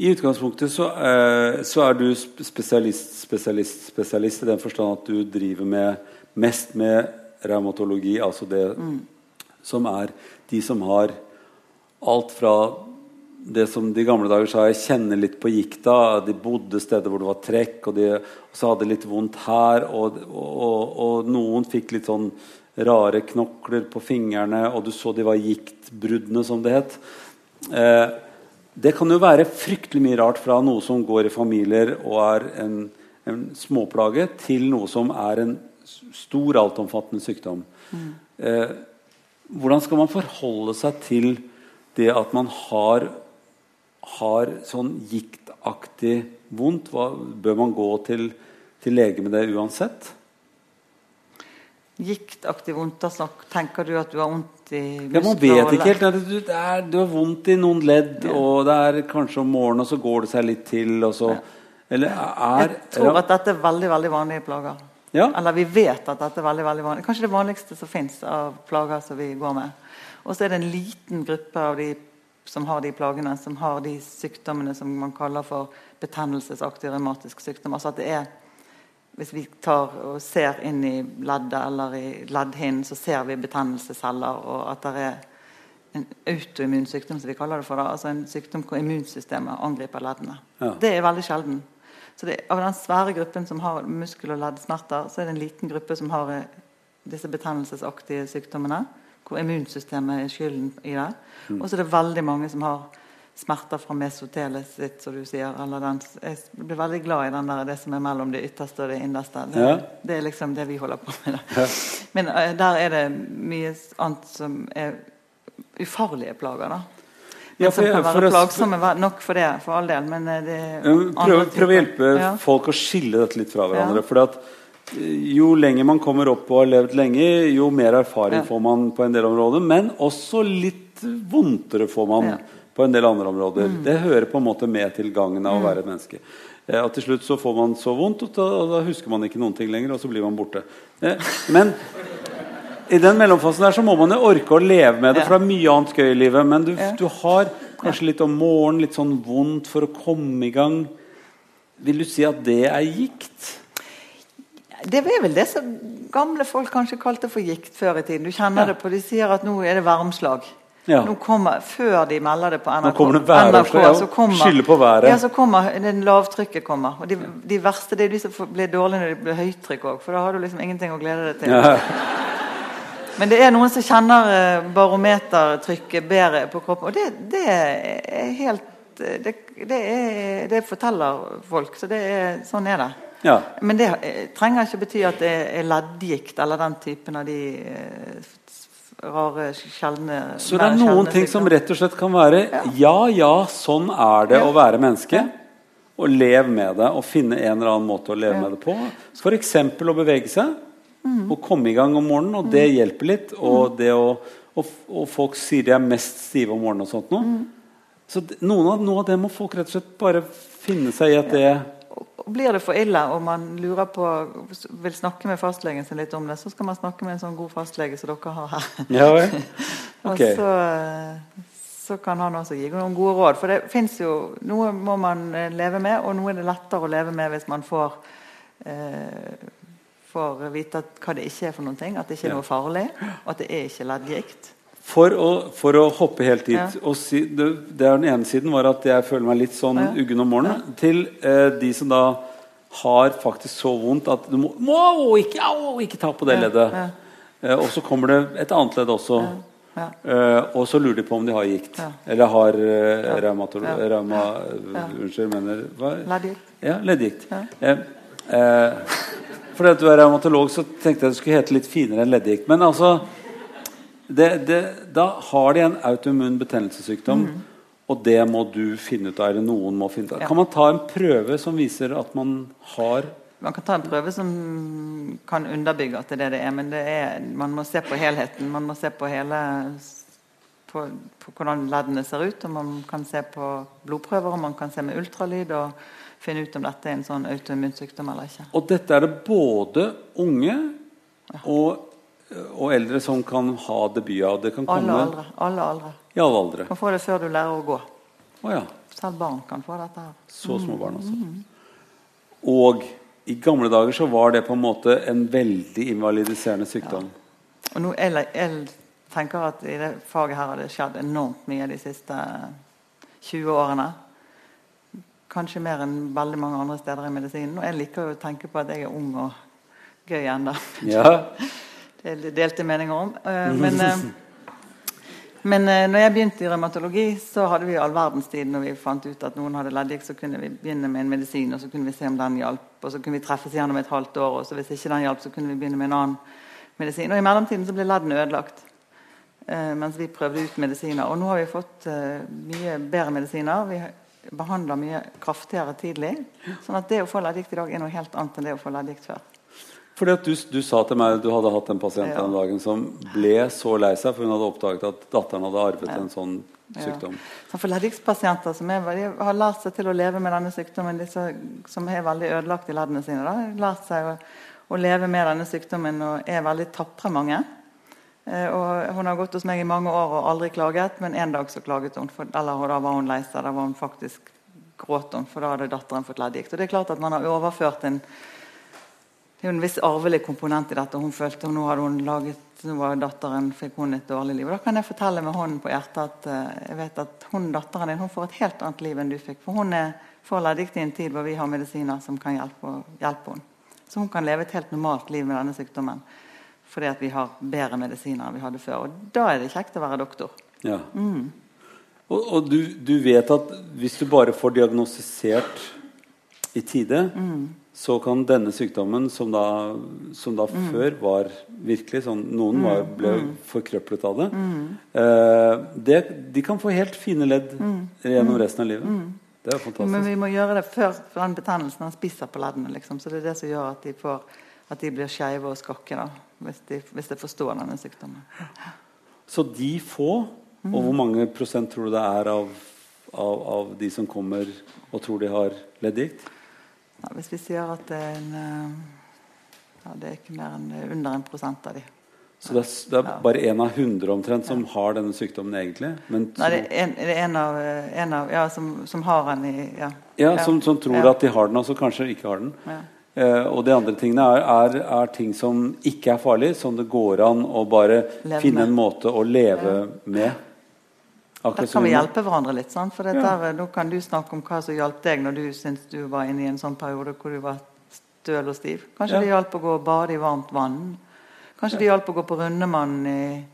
I utgangspunktet så, eh, så er du spesialist, spesialist, spesialist i den forstand at du driver med mest med revmatologi, altså det som er de som har alt fra det som de gamle dager sa, jeg kjenner litt på gikta. De bodde steder hvor det var trekk, og, de, og så hadde de litt vondt her. Og, og, og noen fikk litt sånn rare knokler på fingrene, og du så de var giktbruddene, som det het. Eh, det kan jo være fryktelig mye rart fra noe som går i familier og er en, en småplage, til noe som er en stor, altomfattende sykdom. Eh, hvordan skal man forholde seg til det at man har, har sånn giktaktig vondt? Hva, bør man gå til, til lege med det uansett? Giktaktig vondt, da tenker du at du har vondt i Ja, Man vet ikke helt. Du, det er, du har vondt i noen ledd, og det er kanskje om morgenen, og så går det seg litt til, og så Eller er Jeg tror at dette er veldig veldig vanlige plager. Ja. Eller vi vet at dette er veldig veldig vanlig. Kanskje det vanligste som fins av plager som vi går med. Og så er det en liten gruppe av de som har de plagene, som har de sykdommene som man kaller for betennelsesaktig revmatisk sykdom. Altså at det er Hvis vi tar og ser inn i leddet eller i leddhinnen, så ser vi betennelsesceller, og at det er en autoimmun sykdom, som vi kaller det for. Da. Altså en sykdom hvor immunsystemet angriper leddene. Ja. Det er veldig sjelden. Så det, Av den svære gruppen som har muskel- og leddsmerter, så er det en liten gruppe som har eh, disse betennelsesaktige sykdommene. hvor immunsystemet er skylden i det. Og så er det veldig mange som har smerter fra mesotelet sitt, som du sier. Eller den, jeg blir veldig glad i den der, det som er mellom det ytterste og det innerste. Det, Ja. det er liksom det vi holder på med. Ja. Men uh, der er det mye annet som er ufarlige plager, da. Men Ja, for som kan være for plagsomme nok for det, for all del. Men eh, det Prøv, prøv å hjelpe. Ja. folk å skille dette litt fra hverandre. For at eh, jo lenger man kommer opp og har levd lenge, jo mer erfaring får man på en del områder. Men også litt vondtere får man. På en del andre områder. Det hører på en måte med til gangen av å være et menneske. Eh, og til slutt så får man så vondt, og da, og da husker man ikke noen ting lenger, og så blir man borte. Eh, Men i den mellomfasen der så må man jo orke å leve med det, for det er mye annet gøy i livet. Men du, du har kanskje litt om morgenen, litt sånn vondt for å komme i gang. Vil du si at det er gikt? Det er vel det som gamle folk kanskje kalte for gikt før i tiden. Du kjenner Ja. det på, De sier at nå er det varmslag. Ja. Kommer, Før de melder det på NRK, kommer det NRK så kommer, på været. Ja, så kommer det lavtrykket kommer. Og de, de verste det er de som blir dårlige når det blir høytrykk òg, for da har du liksom ingenting å glede deg til. Ja. Men det er noen som kjenner eh, barometertrykket bedre på kroppen. Og det, det er helt det, det, er, det forteller folk. Så det er, sånn er det. ja. Men det eh, trenger ikke bety at det er leddgikt eller den typen av de eh, rare, sjeldne Så det er noen ting som rett og slett kan være Ja, ja, sånn er det å være menneske. Og lev med det, og finne en eller annen måte å leve Ja. med det på. F.eks. å bevege seg. Mm. Og komme i gang om morgenen, og det hjelper litt. Og, det å, og, og folk sier de er mest stive om morgenen og sånt noe. Mm. Så noe av, noe av det må folk rett og slett bare finne seg i at det Blir det for ille og man lurer på vil snakke med fastlegen sin litt om det, så skal man snakke med en sånn god fastlege som dere har her. Ja *laughs* okay. Og så, så kan han også gi noen gode råd. For det fins jo Noe må man eh, leve med, og noe er det lettere å leve med hvis man får eh, får vite hva det ikke er for noen ting. At det ikke er noe farlig. Og at det er ikke leddgikt. For å, for å hoppe helt dit Ja. og si, det, det er Den ene siden var at jeg føler meg litt sånn Ja. uggen om morgenen. Til eh, de som da har faktisk så vondt at du må, må ikke, au, ikke ta på det Ja, leddet. ja. Eh, og så kommer det et annet ledd også. Ja. Eh, og så lurer de på om de har gikt. Ja. Eller har eh, Ja. Ja. reuma... Ja. Unnskyld, mener hva? Leddgikt. Ja, leddgikt. Ja. Eh, eh, *laughs* fordi at du er reumatolog, så tenkte jeg det skulle hete litt finere enn leddgikt. Men altså det, det, Da har de en autoimmun betennelsessykdom, og det må du finne ut av. Eller noen må finne ut av. Ja. Kan man ta en prøve som viser at man har Man kan ta en prøve som kan underbygge at det er det det er, men det er, man må se på helheten. Man må se på hele på, på hvordan leddene ser ut, og man kan se på blodprøver, og man kan se med ultralyd og finne ut om dette er en sånn autoimmun sykdom eller ikke. Og dette er det både unge og, og eldre som kan ha debut av. Det kan komme Alle aldre. Alle aldre. i alle aldre. Kan få det før du lærer å gå. Oh, ja. Selv barn kan få dette her. Så små barn også. Og i gamle dager så var det på en måte en veldig invalidiserende sykdom. Og nå, jeg, jeg tenker at i det faget her har det skjedd enormt mye de siste 20 årene. Kanskje mer enn veldig mange andre steder i medisinen. Og jeg liker jo å tenke på at jeg er ung og gøy ennå. Ja. *laughs* Det er delte meninger om. Eh, Men, eh, men eh, når jeg begynte i revmatologi, så hadde vi all verdens tid når vi fant ut at noen hadde leddgikt, så kunne vi begynne med en medisin, og så kunne vi se om den hjalp. Og så kunne vi treffes igjen om et halvt år, og så hvis ikke den hjalp, så kunne vi begynne med en annen medisin. Og i mellomtiden så ble leddene ødelagt. mens vi prøvde ut medisiner. Og nå har vi fått mye bedre medisiner. Vi behandler mye kraftigere tidlig. Sånn at det å få leddgikt i dag er noe helt annet enn det å få leddgikt før. Fordi at du, du sa til meg du hadde hatt en pasient Ja. den dagen som ble så lei seg, for hun hadde oppdaget at datteren hadde arvet en sånn sykdom. Ja. for leddgiktspasienter som er, de har lært seg til å leve med denne sykdommen, de som er veldig ødelagt i leddene sine, da, har lært seg å, å leve med denne sykdommen og er veldig tapre mange. Eh, og hun har gått hos meg i mange år og aldri klaget, men en dag så klaget hun. For, eller da var hun lei seg. Da var hun faktisk gråt hun, for da hadde datteren fått leddgikt. Og det er klart at man har overført en det er jo en viss arvelig komponent i dette. Hun følte hun, nå hadde hun laget, nå var datteren, fikk hun et dårlig liv. Og Da kan jeg fortelle med hånden på hjertet at eh, jeg vet at hun, datteren din hun får et helt annet liv enn du fikk. For hun er, får i en tid hvor vi har medisiner som kan hjelpe, hjelpe henne. Så hun kan leve et helt normalt liv med denne sykdommen. fordi at vi har bedre medisiner enn vi hadde før. Og da er det kjekt å være doktor. Ja. Og, og du, du vet at hvis du bare får diagnostisert i tide, så kan denne sykdommen, som da, som da før var virkelig sånn Noen var, ble forkrøplet av det. Eh, det. De kan få helt fine ledd gjennom resten av livet. Det er fantastisk. Men vi må gjøre det før den betennelsen Han spiser på leddene. Liksom. Så det er det som gjør at de, får, at de blir skeive og skakke. Da, hvis, de, hvis de forstår denne sykdommen. Så de få, og hvor mange prosent tror du det er av, av, av de som kommer og tror de har leddgikt? Ja, hvis vi sier at det er en eh, ja, Det er ikke mer enn er under en prosent av de. Så det er, det er bare én av hundre omtrent som har denne sykdommen egentlig? Men Nei, det er en, det er en av, eh, en av Ja, som, som har den i Ja. ja, som, som tror at de har den, og så kanskje ikke har den. Ja. Eh, og de andre tingene er, er, er ting som ikke er farlig, som det går an å bare Leve finne med. en måte å leve med. Akkurat kan vi hjelpe hverandre litt. Sant? For dette, Ja. Nå kan du snakke om hva som hjalp deg når du syntes du var inne i en sånn periode hvor du var støl og stiv. Kanskje Ja. det hjalp å gå og bade i varmt vann. Kanskje det hjalp å gå på rundemann i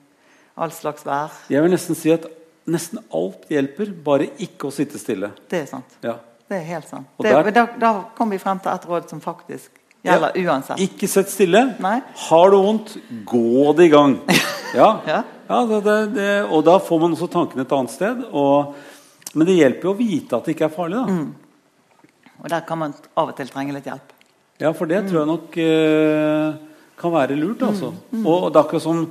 all slags vær. Jeg vil nesten si at nesten alt hjelper, bare ikke å sitte stille. Det er sant. Ja. Det er helt sant. Det, der- da, da kom vi frem til et råd som faktisk gjelder uansett. Ikke sett stille. Nei. Har du vondt, gå det i gang. *laughs* Ja, Ja. det, det, Og da får man også tankene et annet sted. Og, men det hjelper jo å vite at det ikke er farlig. Mm. Og der kan man av og til trenge litt hjelp. Ja, for det tror jeg nok eh, kan være lurt. altså. Mm, Og det er akkurat som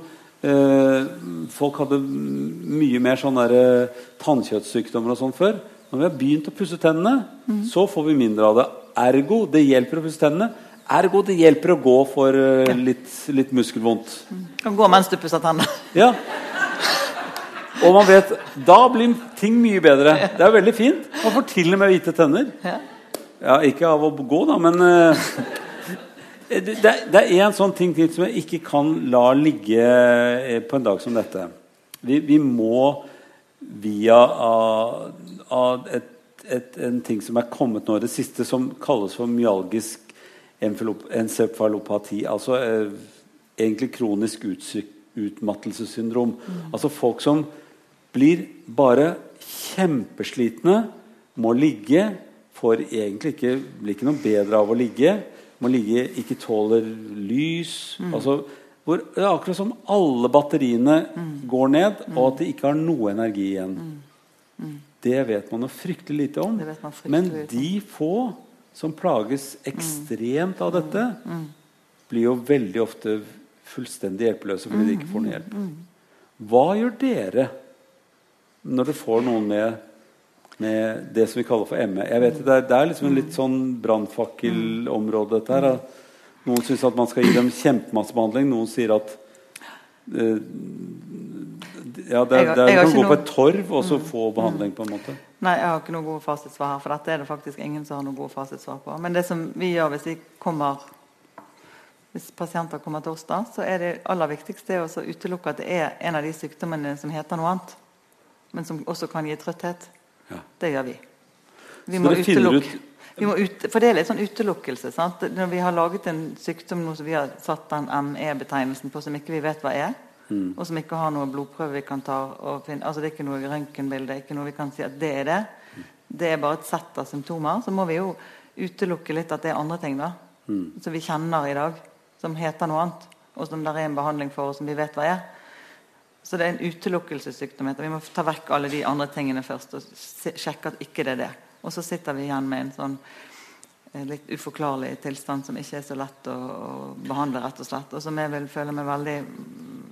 eh, folk hadde mye mer sånn der, tannkjøttsykdommer og sånn før. Når vi har begynt å pusse tennene, Mm. så får vi mindre av det. Ergo det hjelper å pusse tennene. Ergo det hjelper å gå for eh, litt, litt muskelvondt. Du kan gå mens du pusser tennene. Ja. Og man vet Da blir ting mye bedre. Det er veldig fint. Man får til og med hvite tenner. Ja. Ikke av å gå, da, men eh, det, er én sånn ting til som jeg ikke kan la ligge eh, på en dag som dette. Vi, vi må via av, av et, et, en ting som er kommet nå i det siste, som kalles for myalgisk encefalopati. Altså eh, egentlig kronisk utmattelsessyndrom. Mm. Altså folk som blir bare kjempeslitne, må ligge, får egentlig ikke, blir ikke noe bedre av å ligge. Må ligge, ikke tåler lys. Altså, hvor, det er akkurat som alle batteriene går ned, og at de ikke har noe energi igjen. Det vet man noe fryktelig lite om. Fryktelig Men de få som plages ekstremt av dette, blir jo veldig ofte fullstendig hjelpeløse fordi de ikke får noe hjelp. Hva gjør dere når dere får noen med, med det som vi kaller for ME? Jeg vet, Det er, det er liksom en litt sånn brannfakkelområde, dette her. Noen syns at man skal gi dem kjempemasse behandling. Noen sier at eh, ja, det, er, det, jeg Du kan gå på et torv og så få behandling, på en måte. Nei, jeg har ikke noe gode fasitsvar her, for dette er det faktisk ingen som har noe gode fasitsvar på. Men det som vi gjør hvis vi kommer hvis pasienter kommer til oss, da, så er det aller viktigste å utelukke at det er en av de sykdommene som heter noe annet, men som også kan gi trøtthet. Ja. Det gjør vi. Vi må ut- Vi må ut, for det er litt sånn utelukkelse. Sant? Når vi har laget en sykdom nå som vi har satt den ME-betegnelsen på, som ikke vi vet hva er, og som ikke har noe blodprøve vi kan ta altså Det er ikke noe røntgenbilde, ikke noe vi kan si at det er det. Det er bare et sett av symptomer. Så må vi jo utelukke litt at det er andre ting da, som vi kjenner i dag, som heter noe annet, og som det er en behandling for, og som vi vet hva er. Så det er en utelukkelsessykdom. Vi må ta vekk alle de andre tingene først og sjekke at ikke det er det. Og så sitter vi igjen med en sånn eh, litt uforklarlig tilstand som ikke er så lett å, å behandle, rett og slett. Og som jeg vil føle meg veldig mm,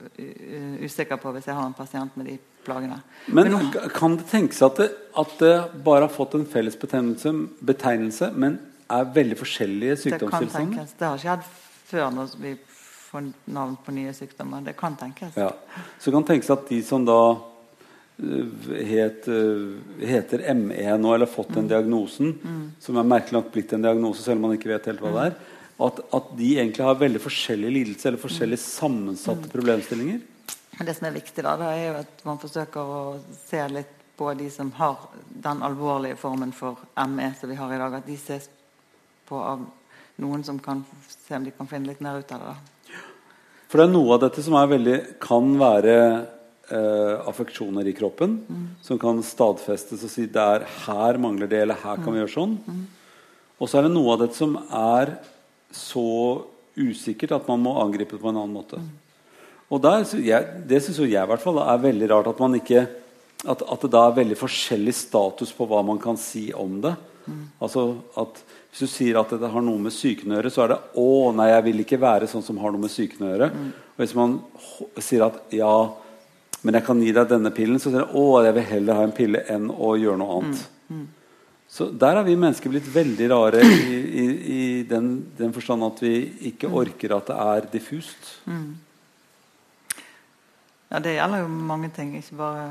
usikker på hvis jeg har en pasient med de plagene. Men nå- kan det tenkes at det, at det bare har fått en felles betegnelse, betegnelse men er veldig forskjellige det kan tenkes. Det har skjedd før når vi får navn på nye sykdommer. Det kan tenkes. Ja. Så det kan tenkes at de som da øh, het, øh, heter ME nå, eller fått Mm. den diagnosen, som er merkelig nok blitt en diagnose, selv om man ikke vet helt hva det er, at, at de egentlig har veldig forskjellige lidelser eller forskjellige Mm. sammensatte problemstillinger? Det som er viktig, da, det er jo at man forsøker å se litt på de som har den alvorlige formen for ME som vi har i dag. At de ses på av noen som kan se om de kan finne litt mer ut av det. da. For det er noe av dette som veldig, kan være eh, affeksjoner i kroppen. Som kan stadfestes og si det er her mangler det, eller her kan vi gjøre sånn. Og så er det noe av dette som er så usikkert at man må angripe det på en annen måte. Og der, Det syns jeg i hvert fall er veldig rart at ikke at, at det da er veldig forskjellig status på hva man kan si om det. Altså at Hvis du sier at det har noe med psyken å gjøre, så er det 'Å, nei, jeg vil ikke være sånn som har noe med psyken å gjøre'. Og hvis man sier at 'Ja, men jeg kan gi deg denne pillen', så sier det 'Å, jeg vil heller ha en pille enn å gjøre noe annet'. Så der er vi mennesker blitt veldig rare i, i, i den, den forstand at vi ikke orker at det er diffust. Ja, Det gjelder jo mange ting, ikke bare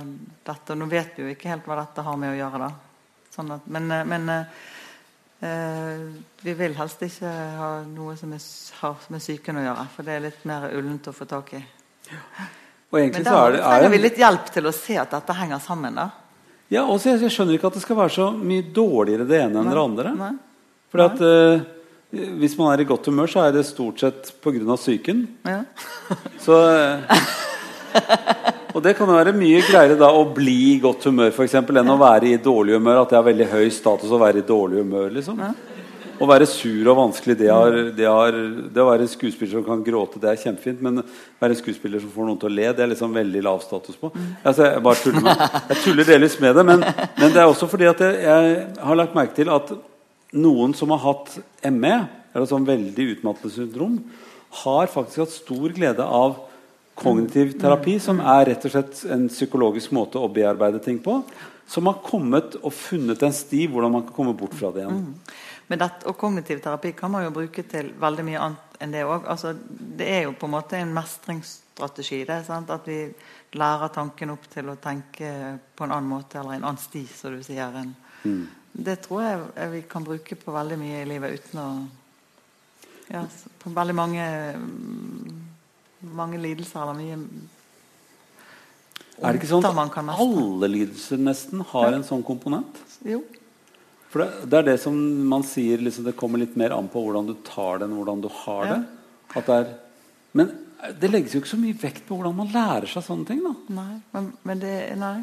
dette. Nå vet vi jo ikke helt hva dette har med å gjøre. da. Sånn at, men eh, men eh, vi vil helst ikke ha noe som er, har med psyken å gjøre, for det er litt mer ullent å få tak i. Og egentlig Men så da er det, er trenger vi litt hjelp til å se at dette henger sammen. da. Ja, også, jeg, jeg skjønner ikke at det skal være så mye dårligere det ene enn det andre. Nei. For at eh, Hvis man er i godt humør, så er det stort sett pga. psyken. Ja. *laughs* Så, uh, og det kan jo være mye greiere da å bli i godt humør for eksempel, enn å være i dårlig humør. At det er veldig høy status å være i dårlig humør. liksom Å være sur og vanskelig, det, er, det, er, det å være skuespiller som kan gråte, det er kjempefint. Men å være skuespiller som får noen til å le, det er liksom veldig lav status på. Altså, jeg bare tuller med Jeg tuller delvis med det, men, men det er også fordi at jeg, jeg har lagt merke til at noen som har hatt ME, eller sånn veldig utmattende syndrom, har faktisk hatt stor glede av kognitiv terapi, som er rett og slett en psykologisk måte å bearbeide ting på. Som har kommet og funnet en sti hvordan man kan komme bort fra det igjen. Men dette, og kognitiv terapi kan man jo bruke til veldig mye annet enn det òg. Altså, det er jo på en måte en mestringsstrategi. Det, sant? At vi lærer tanken opp til å tenke på en annen måte, eller en annen sti, som du sier. En, Mm. Det tror jeg eh, vi kan bruke på veldig mye i livet uten å ja, På veldig mange mange lidelser eller mye Er det ikke sånn at alle lidelser nesten har en sånn komponent? Jo. For det, det er det som man sier liksom, Det kommer litt mer an på hvordan du tar det enn hvordan du har det. At det er, men det legges jo ikke så mye vekt på hvordan man lærer seg sånne ting. da Nei, men, men det Nei.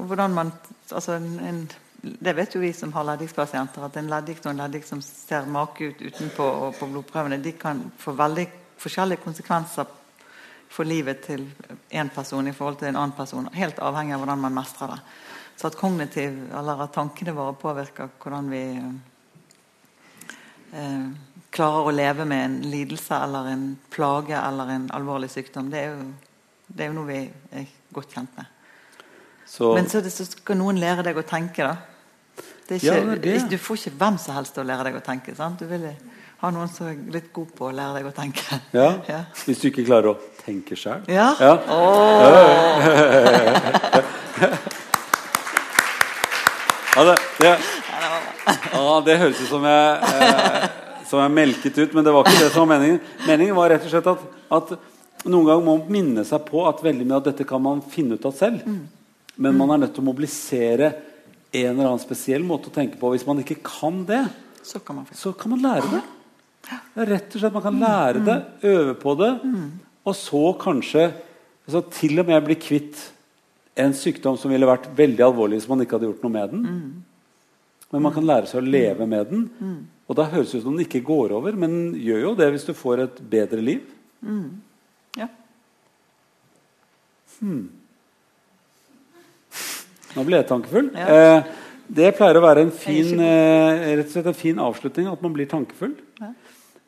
Og hvordan man altså en, en, Det vet jo vi som har leddikspasienter, at en leddik og en leddgikt som ser make ut utenpå og på blodprøvene, de kan få veldig forskjellige konsekvenser for livet til én person i forhold til en annen person. Helt avhengig av hvordan man mestrer det. Så at kognitiv, eller at tankene våre påvirker hvordan vi eh, klarer å leve med en lidelse eller en plage eller en alvorlig sykdom, det er jo, det er jo noe vi er godt kjent med. Så, Men så, det, så skal noen lære deg å tenke, da. Det ikke, Ja, det det. Du får ikke hvem som helst til å lære deg å tenke. Sant? Du vil ha noen som er litt god på å lære deg å tenke. ja, Ja. Hvis du ikke klarer å tenke sjøl. Ja? Ja. *laughs* Ja, det, det, ja, det høres ut som jeg, eh, som jeg melket ut, men det var ikke det som var meningen. Meningen var rett og slett at, at noen ganger må man minne seg på at veldig mye av dette kan man finne ut av selv. Men man er nødt til å mobilisere en eller annen spesiell måte å tenke på. Hvis man ikke kan det, Så kan man så kan man lære det. Det rett og slett Man kan lære det, øve på det, og så kanskje altså til og med bli kvitt en sykdom som ville vært veldig alvorlig hvis man ikke hadde gjort noe med den. Men man kan lære seg å leve med den. Og da høres det ut som den ikke går over, men gjør jo det hvis du får et bedre liv. Ja. Nå ble jeg tankefull. Ja. Eh, det pleier å være en fin, eh, en fin avslutning, at man blir tankefull. Ja.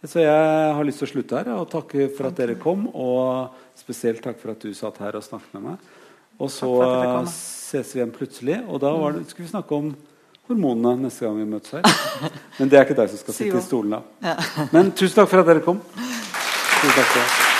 Så jeg har lyst til å slutte her og takke for at dere kom. Og spesielt takk for at du satt her og snakket med meg. Og så ses vi igjen plutselig. Og da var det, skal vi snakke om hormonene neste gang vi møtes her. Men det er ikke deg som skal sitte i stolen da. Men tusen takk for at dere kom. Tusen takk for.